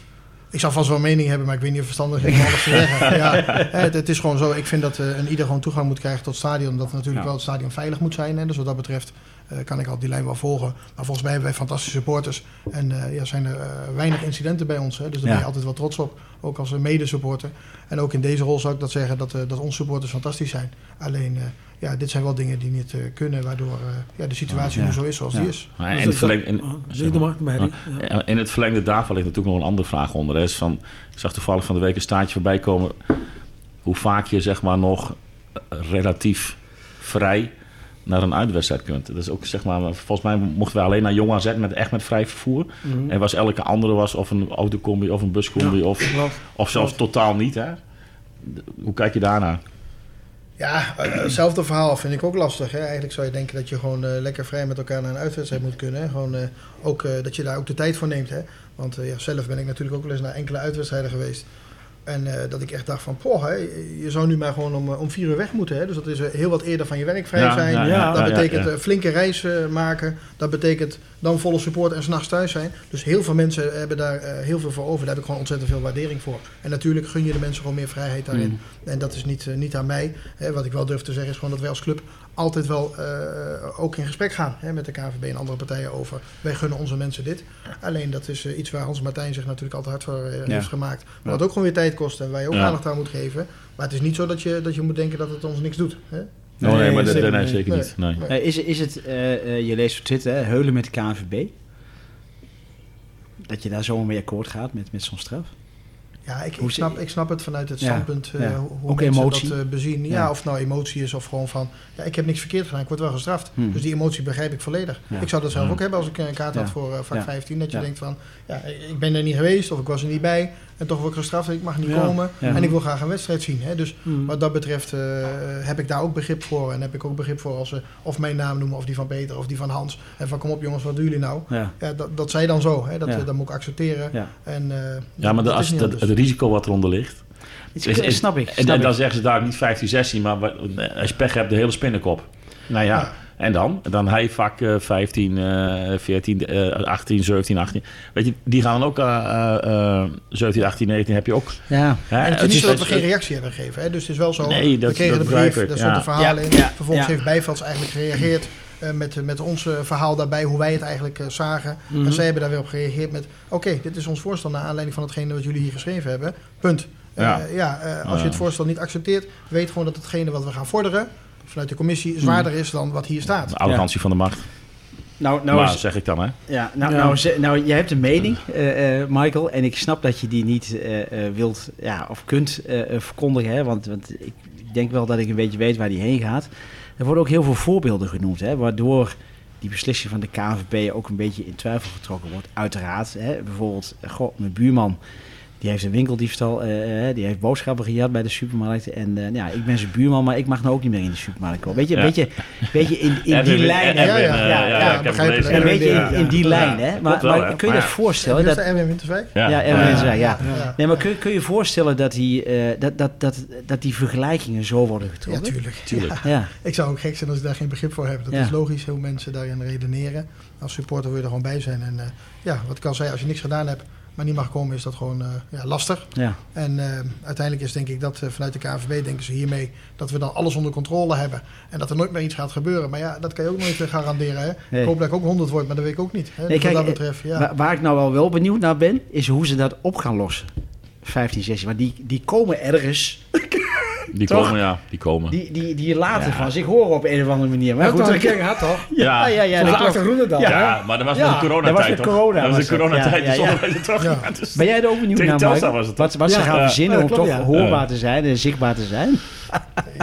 Ik zou vast wel een mening hebben, maar ik weet niet of verstandig is om alles te zeggen. Ja, hè, het, het is gewoon zo. Ik vind dat eh, een ieder gewoon toegang moet krijgen tot het stadion. Dat natuurlijk Ja. wel het stadion veilig moet zijn. Hè. Dus wat dat betreft kan ik al die lijn wel volgen. Maar volgens mij hebben wij fantastische supporters. En eh, ja, zijn er eh, weinig incidenten bij ons. Hè. Dus daar Ja. ben je altijd wel trots op. Ook als mede-supporter. En ook in deze rol zou ik dat zeggen dat, eh, dat onze supporters fantastisch zijn. Alleen, eh, ja, dit zijn wel dingen die niet eh, kunnen. Waardoor eh, ja, de situatie Ja. nu zo is zoals Ja. die is. Maar in, het in, in verlengde daarvan ligt natuurlijk nog een andere vraag onder. Hè. Is van, ik zag toevallig van de week een staartje voorbij komen. Hoe vaak je zeg maar nog eh, relatief vrij naar een uitwedstrijd kunt. Dat is ook zeg maar, volgens mij mochten we alleen naar Jong AZ met echt met vrij vervoer. Mhm. En was elke andere was of een autocombi of een buscombi of, Klopt. of zelfs totaal niet. Hè? Hoe kijk je daarnaar? Ja, eh, hetzelfde verhaal vind ik ook lastig. Hè? Eigenlijk zou je denken dat je gewoon eh, lekker vrij met elkaar naar een uitwedstrijd moet kunnen. Hè? Gewoon, eh, ook, eh, dat je daar ook de tijd voor neemt. Hè? Want ja, zelf ben ik natuurlijk ook wel eens naar enkele uitwedstrijden geweest. En eh, dat ik echt dacht van, poh, hè, je zou nu maar gewoon om, eh, om vier uur weg moeten. Hè? Dus dat is eh, heel wat eerder van je werk vrij Ja, zijn. ja, ja, dat betekent flinke reis eh, maken. Dat betekent dan volle support en s'nachts thuis zijn. Dus heel veel mensen hebben daar eh, heel veel voor over. Daar heb ik gewoon ontzettend veel waardering voor. En natuurlijk gun je de mensen gewoon meer vrijheid daarin. Mm. En dat is niet, eh, niet aan mij. Hè, wat ik wel durf te zeggen is gewoon dat wij als club altijd wel eh, ook in gesprek gaan hè, met de KVB en andere partijen over. Wij gunnen onze mensen dit. Alleen dat is iets waar Hans Martijn zich natuurlijk altijd hard voor Ja. heeft gemaakt. Maar Ja. wat ook gewoon weer tijd kost en waar je ook Ja. aandacht aan moet geven. Maar het is niet zo dat je, dat je moet denken dat het ons niks doet. Hè? Oh, nee, Nee, maar dat- zeker nee, zeker niet. Nee. Nee. Is, is het, eh, eh, je leest op Twitter, hè, heulen met de KNVB. Dat je daar zomaar mee akkoord gaat met, met zo'n straf? Ja, ik, snap, ik snap het vanuit het standpunt eh, ja. hoe, hoe Ook mensen emotie. dat eh, bezien. Ja, Ja. of nou emotie is of gewoon van... Ja, ik heb niks verkeerd gedaan, ik word wel gestraft. Hmm. Dus die emotie begrijp ik volledig. Ja. Ik zou dat zelf Hmm. ook hebben als ik een kaart had Ja. voor eh, vak Ja. 15. Dat je Ja. denkt van, ja, ik ben er niet geweest of ik was er niet bij. En toch word ik gestraft, ik mag niet Ja. komen. Ja. En ik wil graag een wedstrijd zien. Hè? Dus Mhm. wat dat betreft eh, heb ik daar ook begrip voor. En heb ik ook begrip voor als ze of mijn naam noemen of die van Peter of die van Hans. En van kom op jongens, wat doen jullie nou? Ja. Ja, dat, dat zij dan zo. Hè? Dat, Ja. eh, dat moet ik accepteren. Ja. En, eh, Ja, maar de, dat als, dat, het risico wat eronder ligt. Is, is- is- snap ik. En, snap en dan ik. zeggen ze daar niet 15, 16, maar wat- als je pech hebt, de hele spinnenkop. Nou ja, Ja. En dan? Dan hij vak eh, 15, eh 14, eh 18, 17, 18. Weet je, die gaan dan ook eh, eh, eh, 17, 18, 19 heb je ook. Ja. Hè? En het is niet zo dat we het- geen reactie hebben gegeven. Hè? Dus het is wel zo. Nee, dat- we kregen dat de brief, daar ja. stond verhalen Ja, in. ja, Vervolgens ja. heeft Bijvelds eigenlijk gereageerd eh, met, met ons eh, verhaal daarbij, hoe wij het eigenlijk eh, zagen. Mhm. En zij hebben daar weer op gereageerd met: Oké, dit is ons voorstel naar aanleiding van hetgene wat jullie hier geschreven hebben. Punt. Eh, Ja. ja, eh, als je het voorstel niet accepteert, weet gewoon dat hetgene wat we gaan vorderen vanuit de commissie zwaarder is dan wat hier staat. De arrogantie van de macht. Nou, nou, maar is- zeg ik dan, hè? ja, nou, Ja. Nou, nou, jij hebt een mening, eh, eh, Michael. En ik snap dat je die niet eh, eh, wilt ja, of kunt verkondigen. Hè, want, want ik denk wel dat ik een beetje weet waar die heen gaat. Er worden ook heel veel voorbeelden genoemd. Hè, waardoor die beslissing van de KNVB ook een beetje in twijfel getrokken wordt. Uiteraard. Hè, bijvoorbeeld, goh, mijn buurman Die heeft een winkeldiefstal, eh, eh, die heeft boodschappen gejat bij de supermarkt. En eh, ja, ik ben zijn buurman, maar ik mag nou ook niet meer in de supermarkt komen. Weet je, Ja. weet je, weet je in, in die lijn. Ja, ja, ja, ja, ik heb het begrijpelijk. gelezen. Een beetje in, Ja. in die Ja. lijn, hè? Maar, wel, kun je Maar dat ja. voorstellen? Is Dat, dat Erwin Winterswijk? Ja, ja, ja, Erwin ja. is ja. Ja. Nee, maar kun, kun je voorstellen dat die, eh, dat, dat, dat, dat die vergelijkingen zo worden Ja, getrokken? tuurlijk. Tuurlijk. Ja. Ja, Ik zou ook gek zijn als ik daar geen begrip voor heb. Dat Ja. is logisch hoe mensen daarin redeneren. Als supporter wil je er gewoon bij zijn. En eh, ja, wat ik al zei, als je niks gedaan hebt, maar niet mag komen, is dat gewoon eh, ja, lastig. ja. En eh, uiteindelijk is denk ik dat eh, vanuit de KNVB denken ze hiermee dat we dan alles onder controle hebben. En dat er nooit meer iets gaat gebeuren. Maar ja, dat kan je ook nooit garanderen. Hè? Nee. Ik hoop dat ik ook 100 word, maar dat weet ik ook niet. Hè? Nee, Dus kijk, wat dat betreft, ja. Waar, waar ik nou wel, wel benieuwd naar ben, is hoe ze dat op gaan lossen. 15, 16. Maar die, die komen ergens. Die Toch? komen, ja. Die komen. Die, die, die laten Ja. van zich horen op een of andere manier. Maar goed, dat een keer gehad toch? ja, ja, ja. Voor dat de achtergroede dan. Ja. hè? Ja, maar dat was Ja, met de dat was coronatijd, toch? corona, Dat was de coronatijd, Ja, dus ja, ja. onderwijs terug. Ja. Ja, dus- Ben jij er ook benieuwd naar, Telstar Mike? was het Wat, wat ze gaan verzinnen Ja, om toch hoorbaar te zijn en zichtbaar te zijn?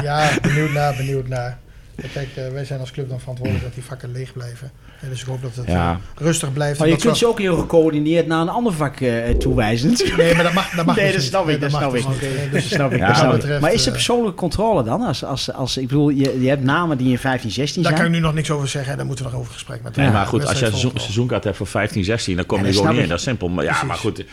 Ja, benieuwd naar, benieuwd naar. Ja, Kijk, eh, wij zijn als club dan verantwoordelijk dat die vakken leeg blijven. En dus ik hoop dat het Ja. eh, rustig blijft. Maar je kunt ze ook heel gecoördineerd naar een ander vak eh, toewijzen. Nee, maar dat mag, dat mag Nee, dus dat niet. snap ik, Nee, dat snap dus ik. dus snap ik, Maar is er persoonlijke controle dan? Als, als, als, ik bedoel, je, je hebt namen die in 15, 16 Daar zijn. kan ik nu nog niks over zeggen. Daar moeten we nog over gesprek met Nee, maar goed, als jij een seizoenkaart hebt voor 15, 16, dan kom je gewoon niet in. Dat is simpel. Maar, ja, maar goed,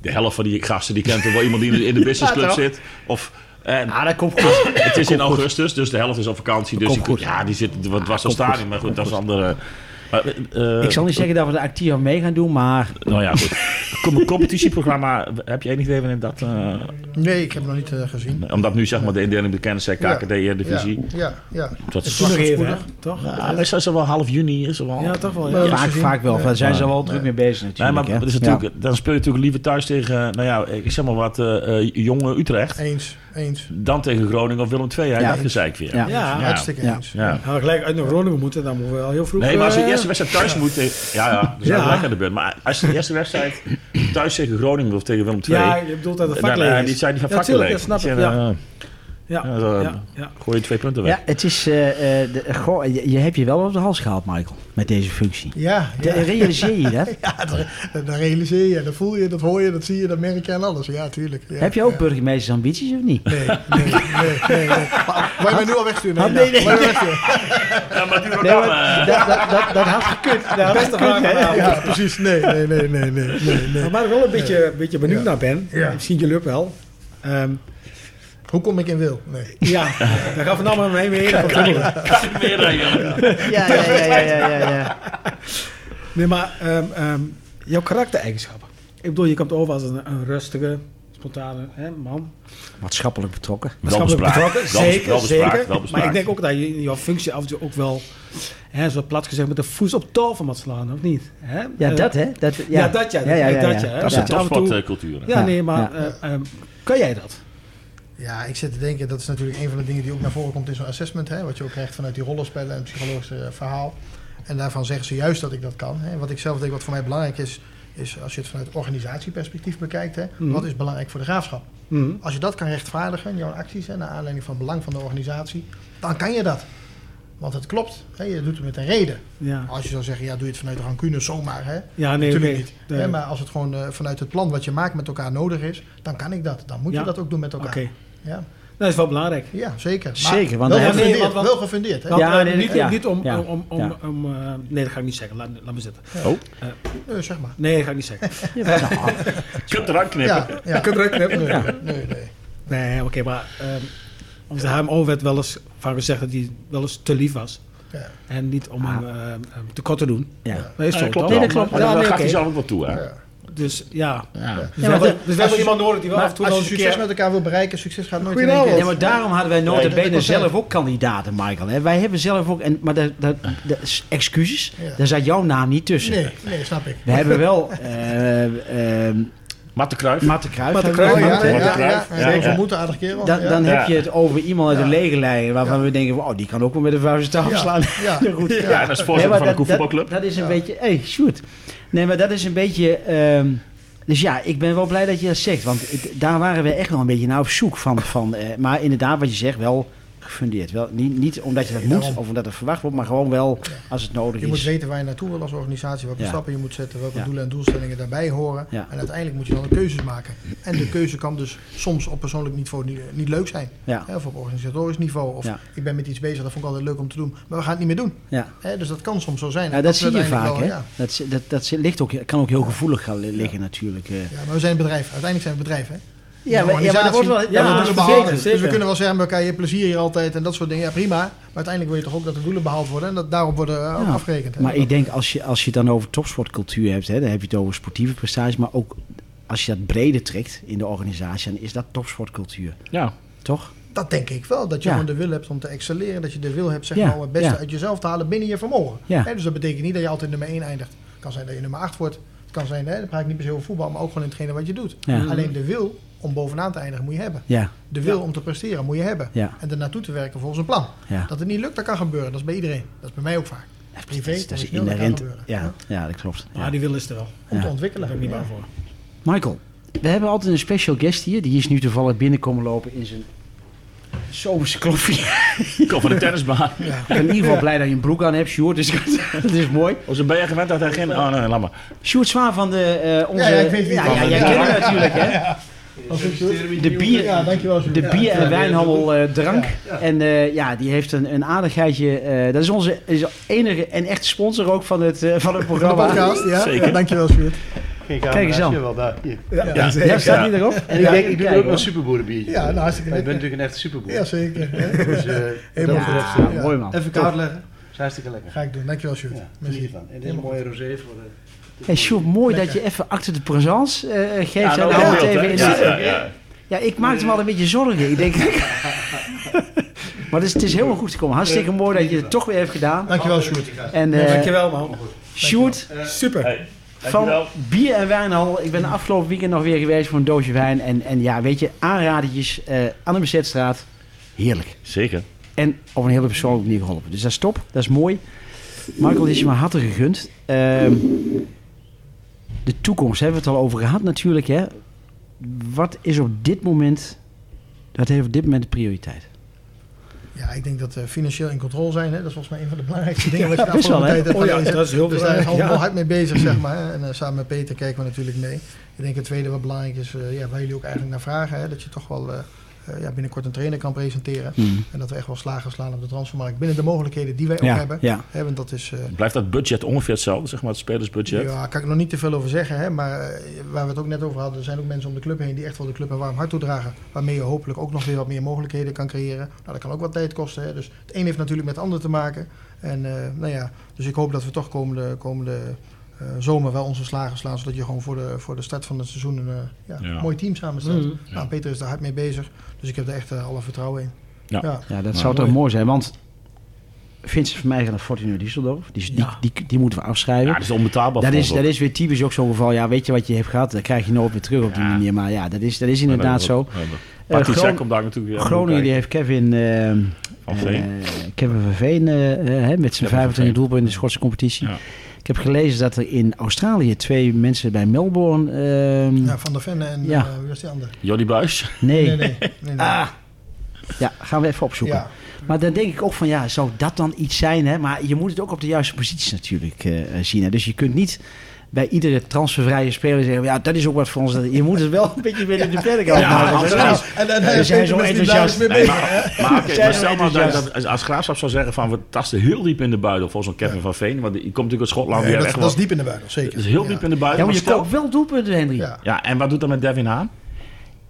de helft van die gasten die kent er wel iemand die in de- in de businessclub zit. Of, en, Ah, dat komt goed. het is in augustus, dus de helft is op vakantie. Dus Komt die, goed. ja, die zit wat was al goed. Maar goed, dat is andere. Maar, eh, Ik zal niet zeggen dat we er actief aan mee gaan doen, maar Nou ja, goed. Kom- Een competitieprogramma, heb je enig idee wanneer dat... eh, Nee, ik heb het nog niet eh, gezien. omdat nu zeg maar de indeling bekend is, hè, KKD, Eredivisie. Ja, ja. ja. Dat is nog even, spoedig. hè? toch? ja, is dat wel half juni? Is er wel... Ja, toch wel. Ja. Vaak, vaak wel. Nee. Daar zijn ze wel druk mee bezig Nee, natuurlijk. maar hè. dat is natuurlijk, dan speel je natuurlijk liever thuis tegen, nou ja, ik zeg maar wat, eh, eh, jonge Utrecht. Eens, eens. Dan tegen Groningen of Willem II. Hè? Ja. Dat gezeik weer. Ja. Ja. Hartstikke Ja. eens. Ja. We gelijk uit naar Groningen moeten, dan moeten we al heel vroeg... Nee, maar als je eh, de eerste wedstrijd thuis moet... tegen- Ja, ja, dat is Ja. wel lekker de beurt. Maar als je de eerste wedstrijd thuis tegen Groningen of tegen Willem II... Ja, je bedoelt dat het dan, vak eh, leeg is. die zijn die van Ja, vakken leeg. snap ik, Dus, ja. eh, Ja. Gooi je twee punten weg. Ja, het is, eh, eh, de, goh, je, je hebt je wel op de hals gehaald, Michael, met deze functie. Ja, De- realiseer je dat? ja dat, realiseer je, dat voel je, dat hoor je, dat zie je, dat merk je aan alles. Ja, tuurlijk. Ja, Heb je ook ja. burgemeestersambities of niet? Nee, nee, nee, nee. nee. Maar, Wil je mij nu al wegsturen? Ah, nee, nee. Wegsturen? Ja, maar die Nee, maar dat, dat, dat, dat had gekund. Dat had Beste gekund, vraag hè? Ja, precies. Nee, nee, nee, nee, nee, nee, nee. Maar waar ik wel een beetje, beetje benieuwd Ja. naar ben, Ja. misschien jullie ook wel. Ehm, Hoe kom ik in wil? Nee. ja, daar gaan we nou maar mee meer regelen. Ja, ja, ja, ja, ja, ja, ja. Nee, maar ehm, ehm, jouw karaktereigenschappen. Ik bedoel, je komt over als een, een rustige, spontane hè, man. Maatschappelijk betrokken. Maatschappelijk betrokken, zeker, wel bespraakt, zeker. wel bespraakt. Maar ik denk ook dat je in jouw functie af en toe ook wel, hè, zo plat gezegd, met de voet op tafel moet slaan, of niet? Hè? Ja, Eh, dat hè? Dat, ja. Ja, dat ja. Ja, ja, ja, dat ja. ja. Dat is een topsportcultuur. hè. Ja, nee, maar ja. eh, ehm, kan jij dat? Ja, ik zit te denken, dat is natuurlijk een van de dingen die ook naar voren komt in zo'n assessment. Hè, wat je ook krijgt vanuit die rollenspellen en psychologische eh, verhaal. En daarvan zeggen ze juist dat ik dat kan. Hè. Wat ik zelf denk, wat voor mij belangrijk is, is als je het vanuit organisatieperspectief bekijkt. Hè, Mhm. Wat is belangrijk voor de graafschap? Mhm. Als je dat kan rechtvaardigen, jouw acties, hè, naar aanleiding van het belang van de organisatie, dan kan je dat. Want het klopt, hè, je doet het met een reden. Ja. Als je zou zeggen, ja, doe je het vanuit de rancune zomaar. Hè, Ja, nee, Natuurlijk oké. niet. Nee. Hè, maar als het gewoon eh, vanuit het plan wat je maakt met elkaar nodig is, dan kan ik dat. Dan moet Ja. je dat ook doen met elkaar. Ja. dat is wel belangrijk. ja, zeker. Zeker, want wel, gefundeerd, want- want- wel gefundeerd. Hè? Want, Ja, eh, nee, niet, ja. niet om... Ja. om, om, Ja. om eh, nee, dat ga ik niet zeggen. Laat, laat me zitten. Oh, Nee, zeg maar. Nee, dat ga ik niet zeggen. je kunt eraan knippen. Ja, ja. Je kunt eruit knippen. Nee, nee, nee. Nee, oké, maar ehm onze HMO werd wel eens van gezegd dat hij wel eens te lief was. Ja. En niet om Ah. hem eh, hem tekort te doen. Ja. Dat is Ja, zo, dat klopt toch? wel. dat klopt. Maar Ja, daar nee, gaat hij zelf wel toe, hè? Dus ja. Ja. Dus Ja, hebben, dus we hebben iemand nodig die wel af en toe Als je een succes keer... met elkaar wil bereiken, succes gaat nooit in Ja, maar daarom hadden wij ik wel zelf ook kandidaten, Michael. Hè? Wij hebben zelf ook, en, maar dat, dat, excuses, Ja. daar zat jouw naam niet tussen. Nee, nee, snap ik. We hebben wel eh eh Matte Kruijf. Matte Kruijf. Matte Oh, ja, een een aardige kerel. Dan, dan Ja. heb je het over iemand uit de Ja. lege lijn waarvan Ja. we denken, wow, die kan ook wel met de vuist tafel Ja. slaan. Ja. goed. Ja, dat is voorzitter van dat, een voetbalclub. dat, dat is een Ja. beetje, hey, shoot. Nee, maar dat is een beetje, ehm, dus ja, ik ben wel blij dat je dat zegt. Want daar waren we echt wel een beetje naar op zoek van. van eh, maar inderdaad, wat je zegt, wel gefundeerd. Wel, niet, niet omdat je dat moet of omdat het verwacht wordt, maar gewoon wel als het nodig Je moet is. weten waar je naartoe wil als organisatie, welke Ja. stappen je moet zetten, welke Ja. doelen en doelstellingen daarbij horen. En uiteindelijk moet je dan keuzes maken. En de keuze kan dus soms op persoonlijk niveau niet, niet leuk zijn. Hè, Of op organisatorisch niveau. Of ik ben met iets bezig, dat vond ik altijd leuk om te doen. Maar we gaan het niet meer doen. ja. Hè, dus dat kan soms zo zijn. dat is zie je vaak. wel. Dat, dat, dat ligt ook, kan ook heel gevoelig gaan li- liggen natuurlijk. eh. Ja, maar we zijn een bedrijf. Uiteindelijk zijn we een bedrijf. Hè? Ja, maar, Een ja, maar dat wordt wel... Ja, doelen zeker, zeker. Dus we kunnen wel zeggen met elkaar, je plezier hier altijd en dat soort dingen. Ja, prima. Maar uiteindelijk wil je toch ook dat de doelen behaald worden en dat daarop worden uh, ook Ja. afgerekend. hè? Maar ik denk als je, als je het dan over topsportcultuur hebt, hè, dan heb je het over sportieve prestaties, maar ook als je dat breder trekt in de organisatie, dan is dat topsportcultuur. Ja, Toch? Dat denk ik wel. Dat je Ja. gewoon de wil hebt om te excelleren. Dat je de wil hebt zeg Ja, maar, om het beste ja. uit jezelf te halen binnen je vermogen. Ja. Hè, dus dat betekent niet dat je altijd nummer 1 eindigt. Het kan zijn dat je nummer 8 wordt. Het kan zijn, hè, dan praat ik niet per se over voetbal, maar ook gewoon in hetgene wat je doet. Ja. Alleen de wil om bovenaan te eindigen moet je hebben. Ja, De wil om te presteren moet je hebben. ja, En er naartoe te werken volgens een plan. ja. Dat het niet lukt, dat kan gebeuren. Dat is bij iedereen. Dat is bij mij ook vaak. Dat privé, is, dat is inherent. Ja, ja, dat klopt. Ja. Maar die wil is er wel. Om Ja. te Daar ontwikkelen. ben ik niet bang Ja. voor. Michael, we hebben altijd een special guest hier. Die is nu toevallig binnenkomen lopen in zijn zomerse kloffie. ik kom van de tennisbaan. Ja. Ik ben in ieder geval blij dat je een broek aan hebt, Sjoerd. Dus dat is mooi. Oh, ze ben je gewend dat hij geen... Oh nee, laat maar. Sjoerd Zwaar van de, eh, onze... Ja, ja, ik weet wie ja, ja, jij Ja. kent hem natuurlijk, hè? De bier, Ja, dankjewel. De bier- en wijnhandel eh, Drank. En eh, ja, die heeft een, een aardigheidje. eh, dat is onze is enige en echte sponsor ook van het, eh, van het Van de programma. podcast, ja. Zeker. Dankjewel, Sjoerd. Geen Kijk eens aan. wel daar. Hier. Ja, Ja. ja, zeker. Ja, staat niet erop? En ik, denk, ik doe kijk, ook wel superboerenbiertje. Ja, nou, hartstikke Maar ik ben lekker. natuurlijk een echte superboer. Ja, zeker. hè. Dus mooi man. even koud leggen. is hartstikke lekker. Ga ik doen. Dankjewel, Sjoerd. Ja, Merci. En dit is een mooie rosé voor de... Hey, Sjoerd, mooi Lekker. dat je even acte de présence eh, geeft. Ja, en nou, ja, even in ja, de- ja, ik maakte me al een beetje zorgen. Ik denk... maar het is, het is helemaal goed gekomen. Hartstikke mooi dat je het toch weer hebt gedaan. Dankjewel, Sjoerd. En Ja, eh dankjewel man. Sjoerd Super. Hey, van. Bier en Wijnhandel. Ik ben de afgelopen weekend nog weer geweest voor een doosje wijn. En, en ja, weet je, aanradertjes eh, aan de Bezetstraat. Heerlijk. Zeker. En op een hele persoonlijke manier geholpen. Dus dat is top. Dat is mooi. Michael, dit is je maar harte gegund. Ehm, de toekomst hebben we het al over gehad natuurlijk. Hè? Wat is op dit moment... Dat heeft op dit moment de prioriteit. Ja, ik denk dat we financieel in controle zijn. Hè. Dat is volgens mij een van de belangrijkste dingen wat je de best wel, afgelopen hè? tijd hebt Oh ja, gelezen. dat is heel Dus daar is belangrijk. allemaal Ja. hard mee bezig, zeg maar. hè. En eh, samen met Peter kijken we natuurlijk mee. Ik denk het tweede wat belangrijk is, eh, ja, waar jullie ook eigenlijk naar vragen, hè, dat je toch wel eh, eh, ja, binnenkort een trainer kan presenteren. En dat we echt wel slagen slaan op de transfermarkt binnen de mogelijkheden die wij ook hebben. ja. Dat is, eh, Blijft dat budget ongeveer hetzelfde, zeg maar, het spelersbudget? ja, kan ik nog niet te veel over zeggen. Hè, maar eh, waar we het ook net over hadden, er zijn ook mensen om de club heen die echt wel de club een warm hart toedragen. Waarmee je hopelijk ook nog weer wat meer mogelijkheden kan creëren. Nou, dat kan ook wat tijd kosten. Hè. Dus het een heeft natuurlijk met het ander te maken. En eh, nou ja, dus ik hoop dat we toch komende, komende eh, zomer wel onze slagen slaan. Zodat je gewoon voor de, voor de start van het seizoen een eh, ja, Ja. mooi team samenstelt. Mhm. Nou, Peter is daar hard mee bezig. Dus ik heb er echt eh, alle vertrouwen in. Ja. ja. Ja, dat Nou, zou toch mooi. zijn. Want Vincent van mij naar Fortuna Düsseldorf. Die, die, Ja. die, die, moeten we afschrijven. Ja, dat is onbetaalbaar. dat, is, dat is weer typisch ook zo'n geval. Ja, weet je wat je hebt gehad? Dan krijg je nooit weer terug op die Ja. manier. Maar ja, dat is, dat is inderdaad zo. Ja, Patrick Gron- Zek komt daar natuurlijk weer aan Groningen die heeft Kevin, Van Veen. eh, Kevin van Veen hè, met zijn van 25 Veen. doelpunten in de Schotse competitie. Heb gelezen dat er in Australië twee mensen bij Melbourne... ehm, Ja, van der Venne en Ja. eh, wie was die andere? Jordi Buis. nee. Nee, nee. nee, nee. Ah. Ja, gaan we even opzoeken. Ja. Maar dan denk ik ook van ja, zou dat dan iets zijn? Hè? Maar je moet het ook op de juiste posities natuurlijk eh, zien. Hè? Dus je kunt niet bij iedere transfervrije speler zeggen: ja, dat is ook wat voor ons. Je moet het wel een beetje binnen de verder gaan. Ja, maken. als- Nou, En, en, We zijn zo enthousiast. mee Nee, bezig. maar, maar, oké, Zijn maar stel maar dat, als Graafschap zou zeggen van we tasten heel diep in de buidel voor zo'n Kevin van Veen. Want die komt natuurlijk uit Schotland weer dat, echt dat is diep in de buidel, zeker. Dat is heel Ja. diep in de buidel. ja, maar je stel- koopt wel doelpunten, Henry. Ja. Ja, en wat doet dat met Devin Haan?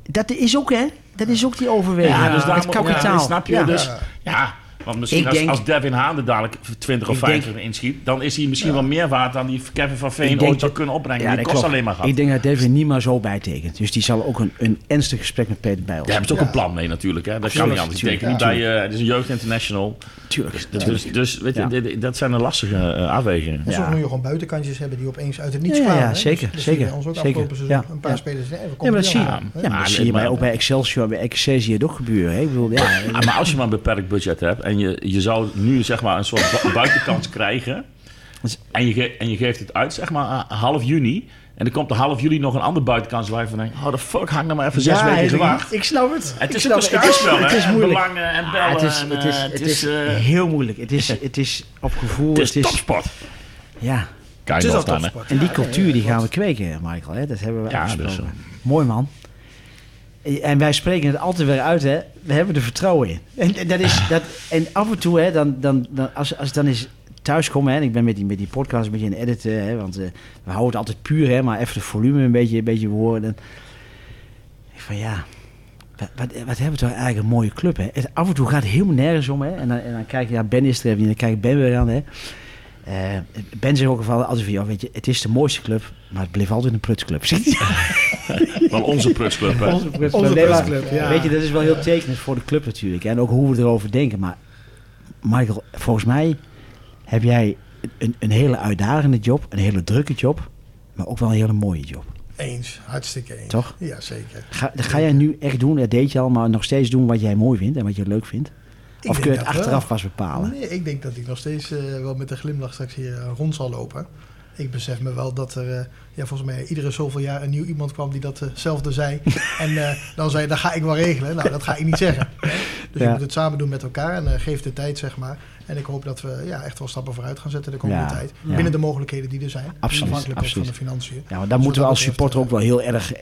Dat is ook, hè? Dat is ook die overweging. Ja, dus daar het moet- kapitaal. ja, snap je? Ja. Dus Ja. Want misschien Ik als, denk- als Devin Haan er dadelijk 20 of Ik denk- 50 inschiet, dan is hij misschien wel meer waard dan die Kevin van Veen ooit zou kunnen opbrengen. Ja, die dat kost klopt. alleen maar gehad. Ik denk dat Devin niet maar zo bijtekent. Dus die zal ook een, een ernstig gesprek met Peter Bijl. Daar hebben ze ook Ja. een plan mee natuurlijk. Hè? Dat kan niet anders. Tuurlijk, niet ja. bij, eh, het is een jeugd international. Tuurlijk. Dus, dus, dus weet je, Ja. dit- dit- dat zijn de lastige eh, afwegingen. En soms je gewoon buitenkantjes hebben die opeens uit het niets kwamen. ja, hè. zeker, Dus, dus zeker, ons ook afgelopen seizoen een paar ja. spelers. Ja, komen maar dat zie je, ja, maar dat zie je ook bij Excelsior, bij Excelsior ook gebeuren. Hè? Ik bedoel, ja, Ja, maar als je maar een beperkt budget hebt en je, je zou nu zeg maar een soort bu- buitenkans krijgen en je, en je geeft het uit zeg maar half juni En dan komt er half juli nog een ander buitenkans waar je van denkt... Oh, de fuck, hang nou maar even zes Ja, weken ik- gewacht. Ik snap het. Het Ik is snap een het. Het is- schaakspel, hè? Het is moeilijk. Belangen en bellen. Ah, het is, en, het is, eh, het is eh, heel moeilijk. Het is, het is op gevoel. het is is, topsport. ja. Kijk, Het is dan, topsport. En die cultuur die gaan we kweken, Michael. Hè? Dat hebben we Ja, afgesproken. dus, Mooi man. En wij spreken het altijd weer uit, hè. We hebben er vertrouwen in. En, en dat is, dat, en af en toe, hè, dan, dan, dan, als, als ik dan eens thuis kom, hè, en ik ben met die, met die podcast een beetje aan het editen, hè, want eh, we houden het altijd puur, hè, maar even het volume een beetje, een beetje horen. Dan, ik van ja, wat, wat, wat hebben we toch eigenlijk een mooie club, hè. Af en toe gaat het helemaal nergens om, hè. En dan, en dan kijk je, ja, Ben is er even en dan kijk ik Ben weer aan, hè. Eh, ben zegt ook geval altijd van, ja, weet je, het is de mooiste club, maar het bleef altijd een prutsclub. Wel onze prutsclub, hè. Onze prutsclub. Onze Nee, maar- prutsclub, ja. Weet je, dat is wel heel tekenend voor de club natuurlijk. En ook hoe we erover denken. Maar Michael, volgens mij heb jij een, een hele uitdagende job, een hele drukke job, maar ook wel een hele mooie job. Eens, hartstikke eens. Toch? Ja, zeker. Ga, ga jij nu echt doen, dat deed je al, maar nog steeds doen wat jij mooi vindt en wat je leuk vindt? Ik of kun je het dat wel. achteraf pas bepalen? Nee, ik denk dat ik nog steeds eh, wel met een glimlach straks hier eh, rond zal lopen. Ik besef me wel dat er, eh, ja, volgens mij iedere zoveel jaar een nieuw iemand kwam die datzelfde zei. en dan zei dat ga ik wel regelen. Nou, dat ga ik niet zeggen. Hè? Dus Ja. je moet het samen doen met elkaar en geef de tijd, zeg maar. En ik hoop dat we ja, echt wel stappen vooruit gaan zetten de komende Ja, tijd. ja. Binnen de mogelijkheden die er zijn. Absoluut, Afhankelijk van de financiën. Ja, maar dan Dus moeten we als supporter ook wel heel erg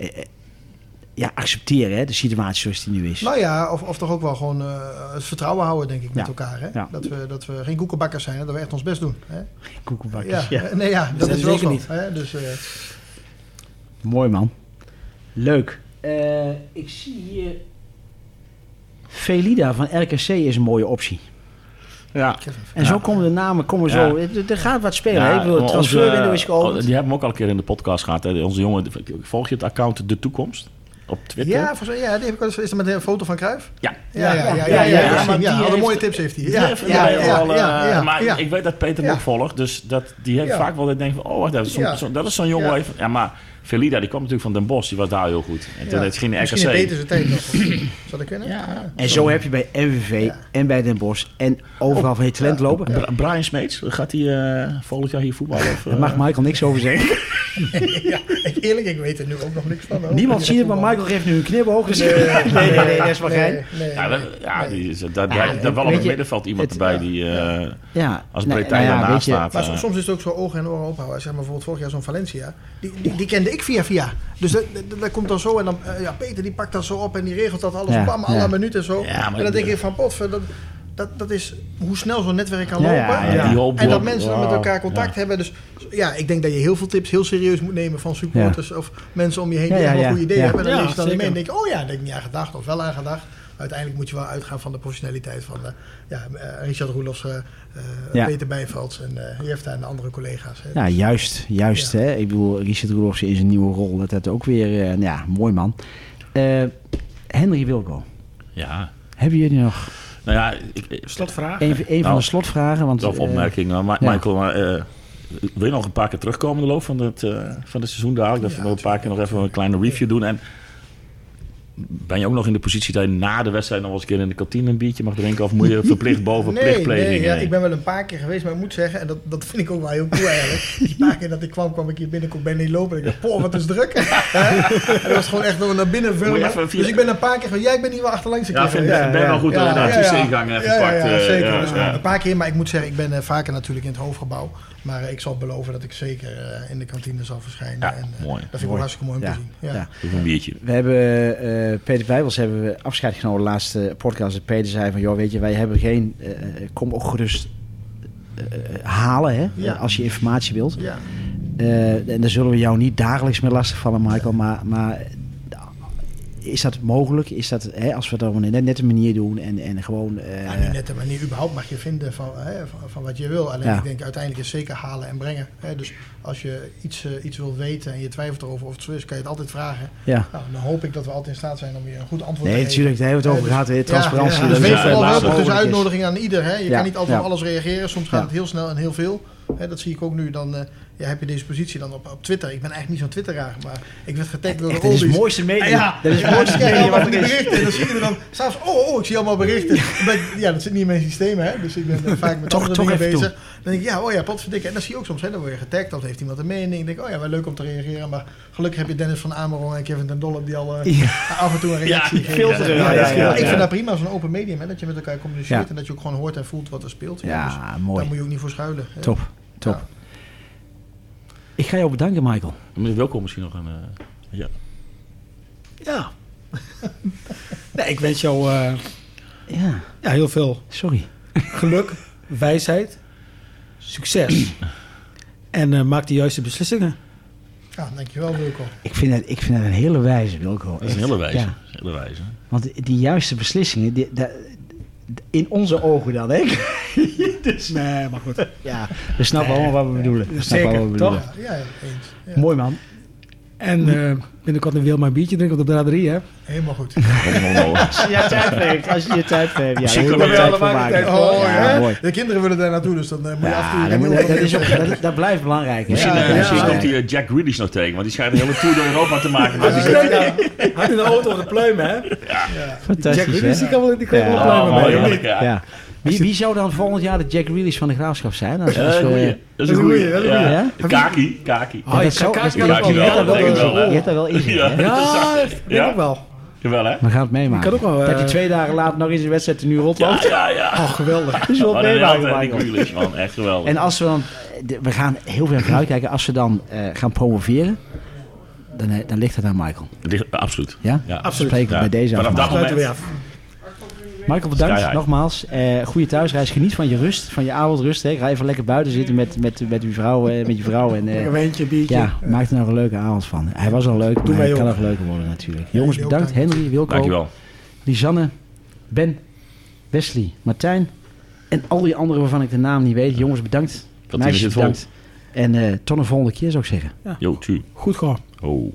ja, accepteren, hè, de situatie zoals die nu is. Nou ja, of, of toch ook wel gewoon eh, het vertrouwen houden, denk ik, met Ja. elkaar. Hè? Ja. Dat, we, dat we geen koekenbakkers zijn, hè? dat we echt ons best doen. Hè? Koekenbakkers. Ja, Ja. nee, ja, dat Dat is wel zo. niet. Hè? Dus, eh, Mooi man. Leuk. Eh, ik zie hier. Felida van RKC is een mooie optie. Ja. En zo komen de namen komen zo. Ja. Er- Er gaat wat spelen. Ja, hè? Transferwindow is oh, geopend. Die hebben we ook al een keer in de podcast gehad. Hè. Onze jongen, volg je het account De Toekomst? Op Twitter? ja, volgens ja, die heb ik wel eens, is er met een foto van Cruijff? Ja. Ja, ja, ja. ja, ja, alle mooie tips heeft hij. Ja, Ja, ja, ja, ja, wel, ja, ja, maar ja. ik weet dat Peter ook volgt. Dus dat, die heeft Ja. vaak wel dat denkt van... Oh, wacht even. Zo'n- Ja. zo'n- dat is zo'n jongen Ja. even... Ja, maar Felida, die kwam natuurlijk van Den Bosch. Die was daar heel goed. En toen Ja. geen Misschien een RKC. betere tijd nog. Zou dat kunnen? Ja. En zo heb je bij MVV Ja. en bij Den Bosch en overal van je talent lopen. Bra- Brian Smeets, gaat hij eh, volgend jaar hier voetballen? Of, Daar eh? mag Michael niks over zeggen. ja, ik, eerlijk, ik weet er nu ook nog niks van. hoor. Niemand ziet het, maar. Michael geeft nu een knipoog. Dus nee, nee, nee, dat is maar Nee, gein. Ja, dat- ja, is, daar, Ja, daar, wel op het middenveld iemand erbij ja, die... eh, Ja. Als Nee, Bretijn nou ja, daarnaast staat. Maar eh, so- soms is het ook zo ogen en oren ophouden. Zeg maar bijvoorbeeld vorig jaar zo'n Valencia. Die, die, die kende ik via via. Dus dat, dat, dat komt dan zo. En dan, eh, ja, Peter die pakt dat zo op en die regelt dat alles. Ja, bam, alle ja. minuut en zo. Ja, maar en dan denk de- ik van, potver, dat, dat, dat is hoe snel zo'n netwerk kan Ja, lopen. ja, ja. Die hoop En dat mensen dan met elkaar contact ja. hebben. Dus ja, ik denk dat je heel veel tips heel serieus moet nemen van supporters of mensen om je heen die Ja, ja, helemaal ja. goede ideeën Ja. hebben. En dan Ja, lees je dan mee en denk je, oh ja, daar heb ik niet aan gedacht of wel aan gedacht. Uiteindelijk moet je wel uitgaan van de professionaliteit van eh, ja, eh, Richard Roelofs, eh, Ja. Peter Bijvelds en uh, Jefta en de andere collega's. Hè. Ja, juist. Juist, Ja. hè. Ik bedoel, Richard Roelofs in zijn nieuwe rol. Dat had ook weer... eh, ja, mooi man. Eh, Henry Wilco. Ja, Hebben jullie nog nou ja, ik, Slotvraag. een, een van Nou, de slotvragen? Want, of eh, opmerking. Nou, Ma- ja. Michael, maar, eh, wil je nog een paar keer terugkomen in de loop van het, eh, van het seizoen dadelijk? Dat Ja, we een paar keer nog even een kleine review doen. En ben je ook nog in de positie dat je na de wedstrijd nog wel eens een keer in de kantine een biertje mag drinken? Of moet je verplicht boven Nee, plichtpleging? nee ja, eh? ik ben wel een paar keer geweest, maar ik moet zeggen, en dat, dat vind ik ook wel heel cool eigenlijk. Die paar keer dat ik kwam, kwam ik hier binnen, kon ben niet lopen. En ik dacht, poh, wat is druk. Dat was gewoon echt door naar binnen vullen. Dus ik ben een paar keer van, ja, ik ben hier wel achterlangs een Ja, keer vind, geweest. ik ben wel goed dat je daar de ingang even ja, ja, ja, eh, zeker. ja, Dus ja. Een paar keer, maar ik moet zeggen, ik ben eh, vaker natuurlijk in het hoofdgebouw. Maar ik zal beloven dat ik zeker eh, in de kantine zal verschijnen. Ja, en, eh, mooi. Dat vind ik wel hartstikke mooi om Ja, te zien. Ja. een biertje. We hebben eh, Peter Bijbels hebben we afscheid genomen de laatste podcast. En Peter zei van, joh, weet je, wij hebben geen... eh, kom ook gerust eh, halen, hè, Ja. als je informatie wilt. Ja. Eh, en dan zullen we jou niet dagelijks meer lastigvallen, Michael. Maar, maar is dat mogelijk? Is dat, hè, als we dat op een net- nette manier doen en, en gewoon... eh, Ja, niet net de manier überhaupt mag je vinden van, hè, van, van wat je wil. Alleen Ja. ik denk uiteindelijk is zeker halen en brengen. Hè. Dus als je iets, eh, iets wilt weten en je twijfelt erover of het zo is, kan je het altijd vragen. ja. Nou, dan hoop ik dat we altijd in staat zijn om je een goed antwoord Nee, te geven. natuurlijk, daar hebben we het over Ja, gehad. Ja, Transparantie. ja, dus vooral een is. uitnodiging aan ieder. Hè. Je kan niet altijd op alles reageren. Soms gaat het heel snel en heel veel. Hè, dat zie ik ook nu. Dan, eh, ja, heb je deze positie dan op, op Twitter. Ik ben eigenlijk niet zo'n twitteraar, maar ik werd getagd door Echt, de dat is het oldies. mooiste media. Ah, ja, Dat is het ja, mooiste allemaal wat er berichten. En dan zie je er dan s'avonds, oh, oh, ik zie allemaal berichten. Ja, dat zit niet in mijn systeem, hè. Dus ik ben eh, vaak met Toch- andere toch dingen bezig. Dan denk ik, ja, oh ja, potverdikke. En dan zie je ook soms, hè, dan word je getagd. Dan heeft iemand een mening. Ik denk, oh ja, wel leuk om te reageren. Maar gelukkig heb je Dennis van Amerongen en Kevin ten Dolle die al eh, Ja. af en toe een reactie Ja, geven. Ja, ja, ja, ja, ja, Ik ja. vind dat prima, zo'n open medium, hè, dat je met elkaar communiceert. Ja. En dat je ook gewoon hoort en voelt wat er speelt. Dus Ja, daar mooi. moet je ook niet voor schuilen. Top, top. Ik ga jou bedanken, Michael. Meneer Welkom misschien nog een... eh, ja. Ja. nee, ik wens jou eh, Ja, ja, heel veel sorry. geluk, wijsheid, succes. En eh, maak de juiste beslissingen. Ja, dankjewel Wilco. Ik vind het, ik vind het een hele wijze, Wilco. Dat is een hele wijze. Ja, Dat hele wijze. want die juiste beslissingen, die, da- in onze ogen dan, hè? dus, Nee, maar goed. ja, we snappen allemaal wat we bedoelen. We snappen Zeker, wat we toch? bedoelen. Ja, ja, eens. Ja, Mooi man. En eh, binnenkort een biertje drinken op de braderie, hè? Helemaal goed. Als je je tijd hebt, als je je tijd hebt. Ja, daar je we tijd voor allemaal maken. tijd voor. Oh, ja, ja. mooi. De kinderen willen daar naartoe, dus dan eh, moet je af en toe... Ja, dat, is ook, zeggen. dat, dat blijft belangrijk. Misschien, Ja, eh, ja, misschien ja. komt hij eh, Jack Grealish nog tegen, want die schijnt een hele tour door Europa te maken. met Had die- in de auto op de pluimen, hè? Fantastisch, Jack hè? die kan wel, die kan Ja. pluimen Oh? Ja. Wie, wie zou dan volgend jaar de Jack Grealish van de Graafschap zijn? Als, Ja, als dat is een we- goeie. Dat is een een goeie. dat is een Ja. goeie. Kaki, Kaki. Oh, dat dat- Ja, wel, Je hebt denk dat daar wel in Ja. hè? Ja, dat vind ik Ja. ook wel. Jawel, hè? We gaan het meemaken. kan ook wel, dat eh, je twee dagen later nog eens een wedstrijd nu Ja, rondloopt. ja, ja. Oh, geweldig. Dat is wel Oh, dat meemaken. Grealish, man. Echt geweldig. En als we dan... de- We gaan heel veel vooruitkijken. Als we dan eh, gaan promoveren, dan, eh, dan ligt het aan Michael. Dit- Absoluut. Ja? Ja, Absoluut. Spreken we Ja. bij deze af. Vanaf dat we weer moment. Michael, bedankt Sky nogmaals. Eh goede thuisreis. Geniet van je rust, van je avondrust. Hè. Ga even lekker buiten zitten met, met, met, uw vrouw, eh, met je vrouw. En, eh, Een wijntje, biertje. ja, maak er nog een leuke avond van. Hij was al leuk, maar wij hij kan nog leuker worden natuurlijk. Jongens, bedankt. dank. Henry, Wilco, Dankjewel. Lisanne, Ben, Wesley, Martijn en al die anderen waarvan ik de naam niet weet. Jongens, bedankt. Dat Meisjes, is het vol. bedankt. En eh, tot een volgende keer zou ik zeggen. Yo, tju. Goed gewoon. Oh.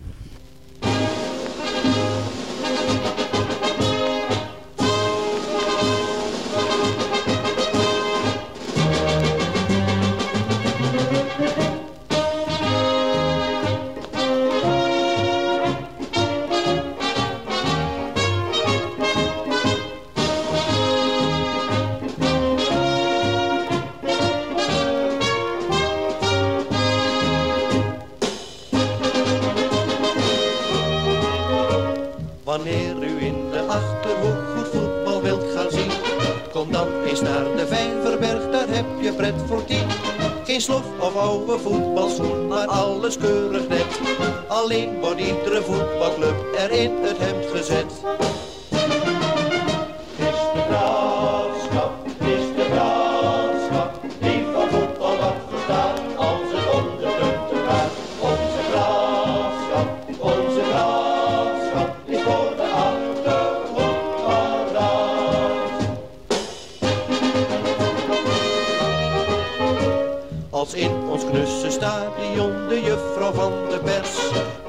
In ons knusse stadion de juffrouw van de pers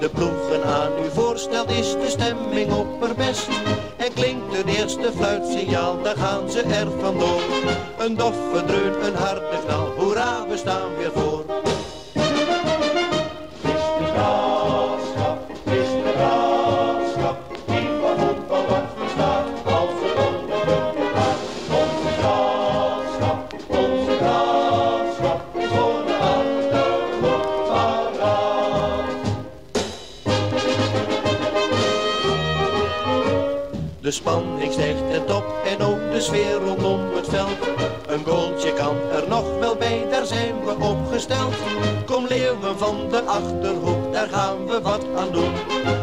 de ploegen aan u voorstelt, is de stemming opperbest. En klinkt het eerste fluitsignaal, dan gaan ze er vandoor. Een doffe dreun, een harde knal, hoera, we staan weer voor.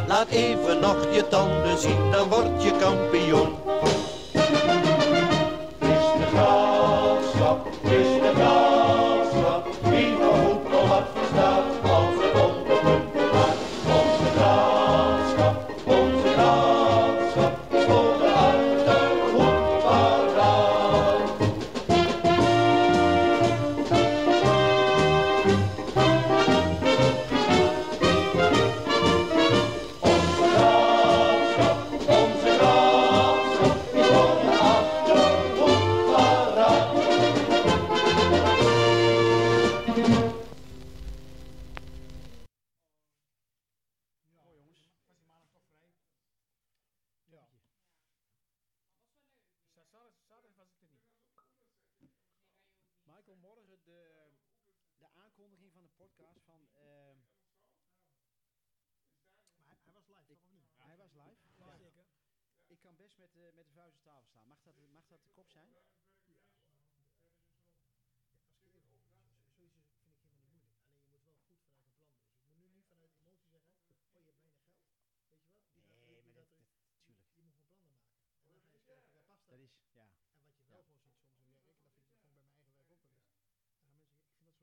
Laat even nog je tanden zien, dan word je kampioen.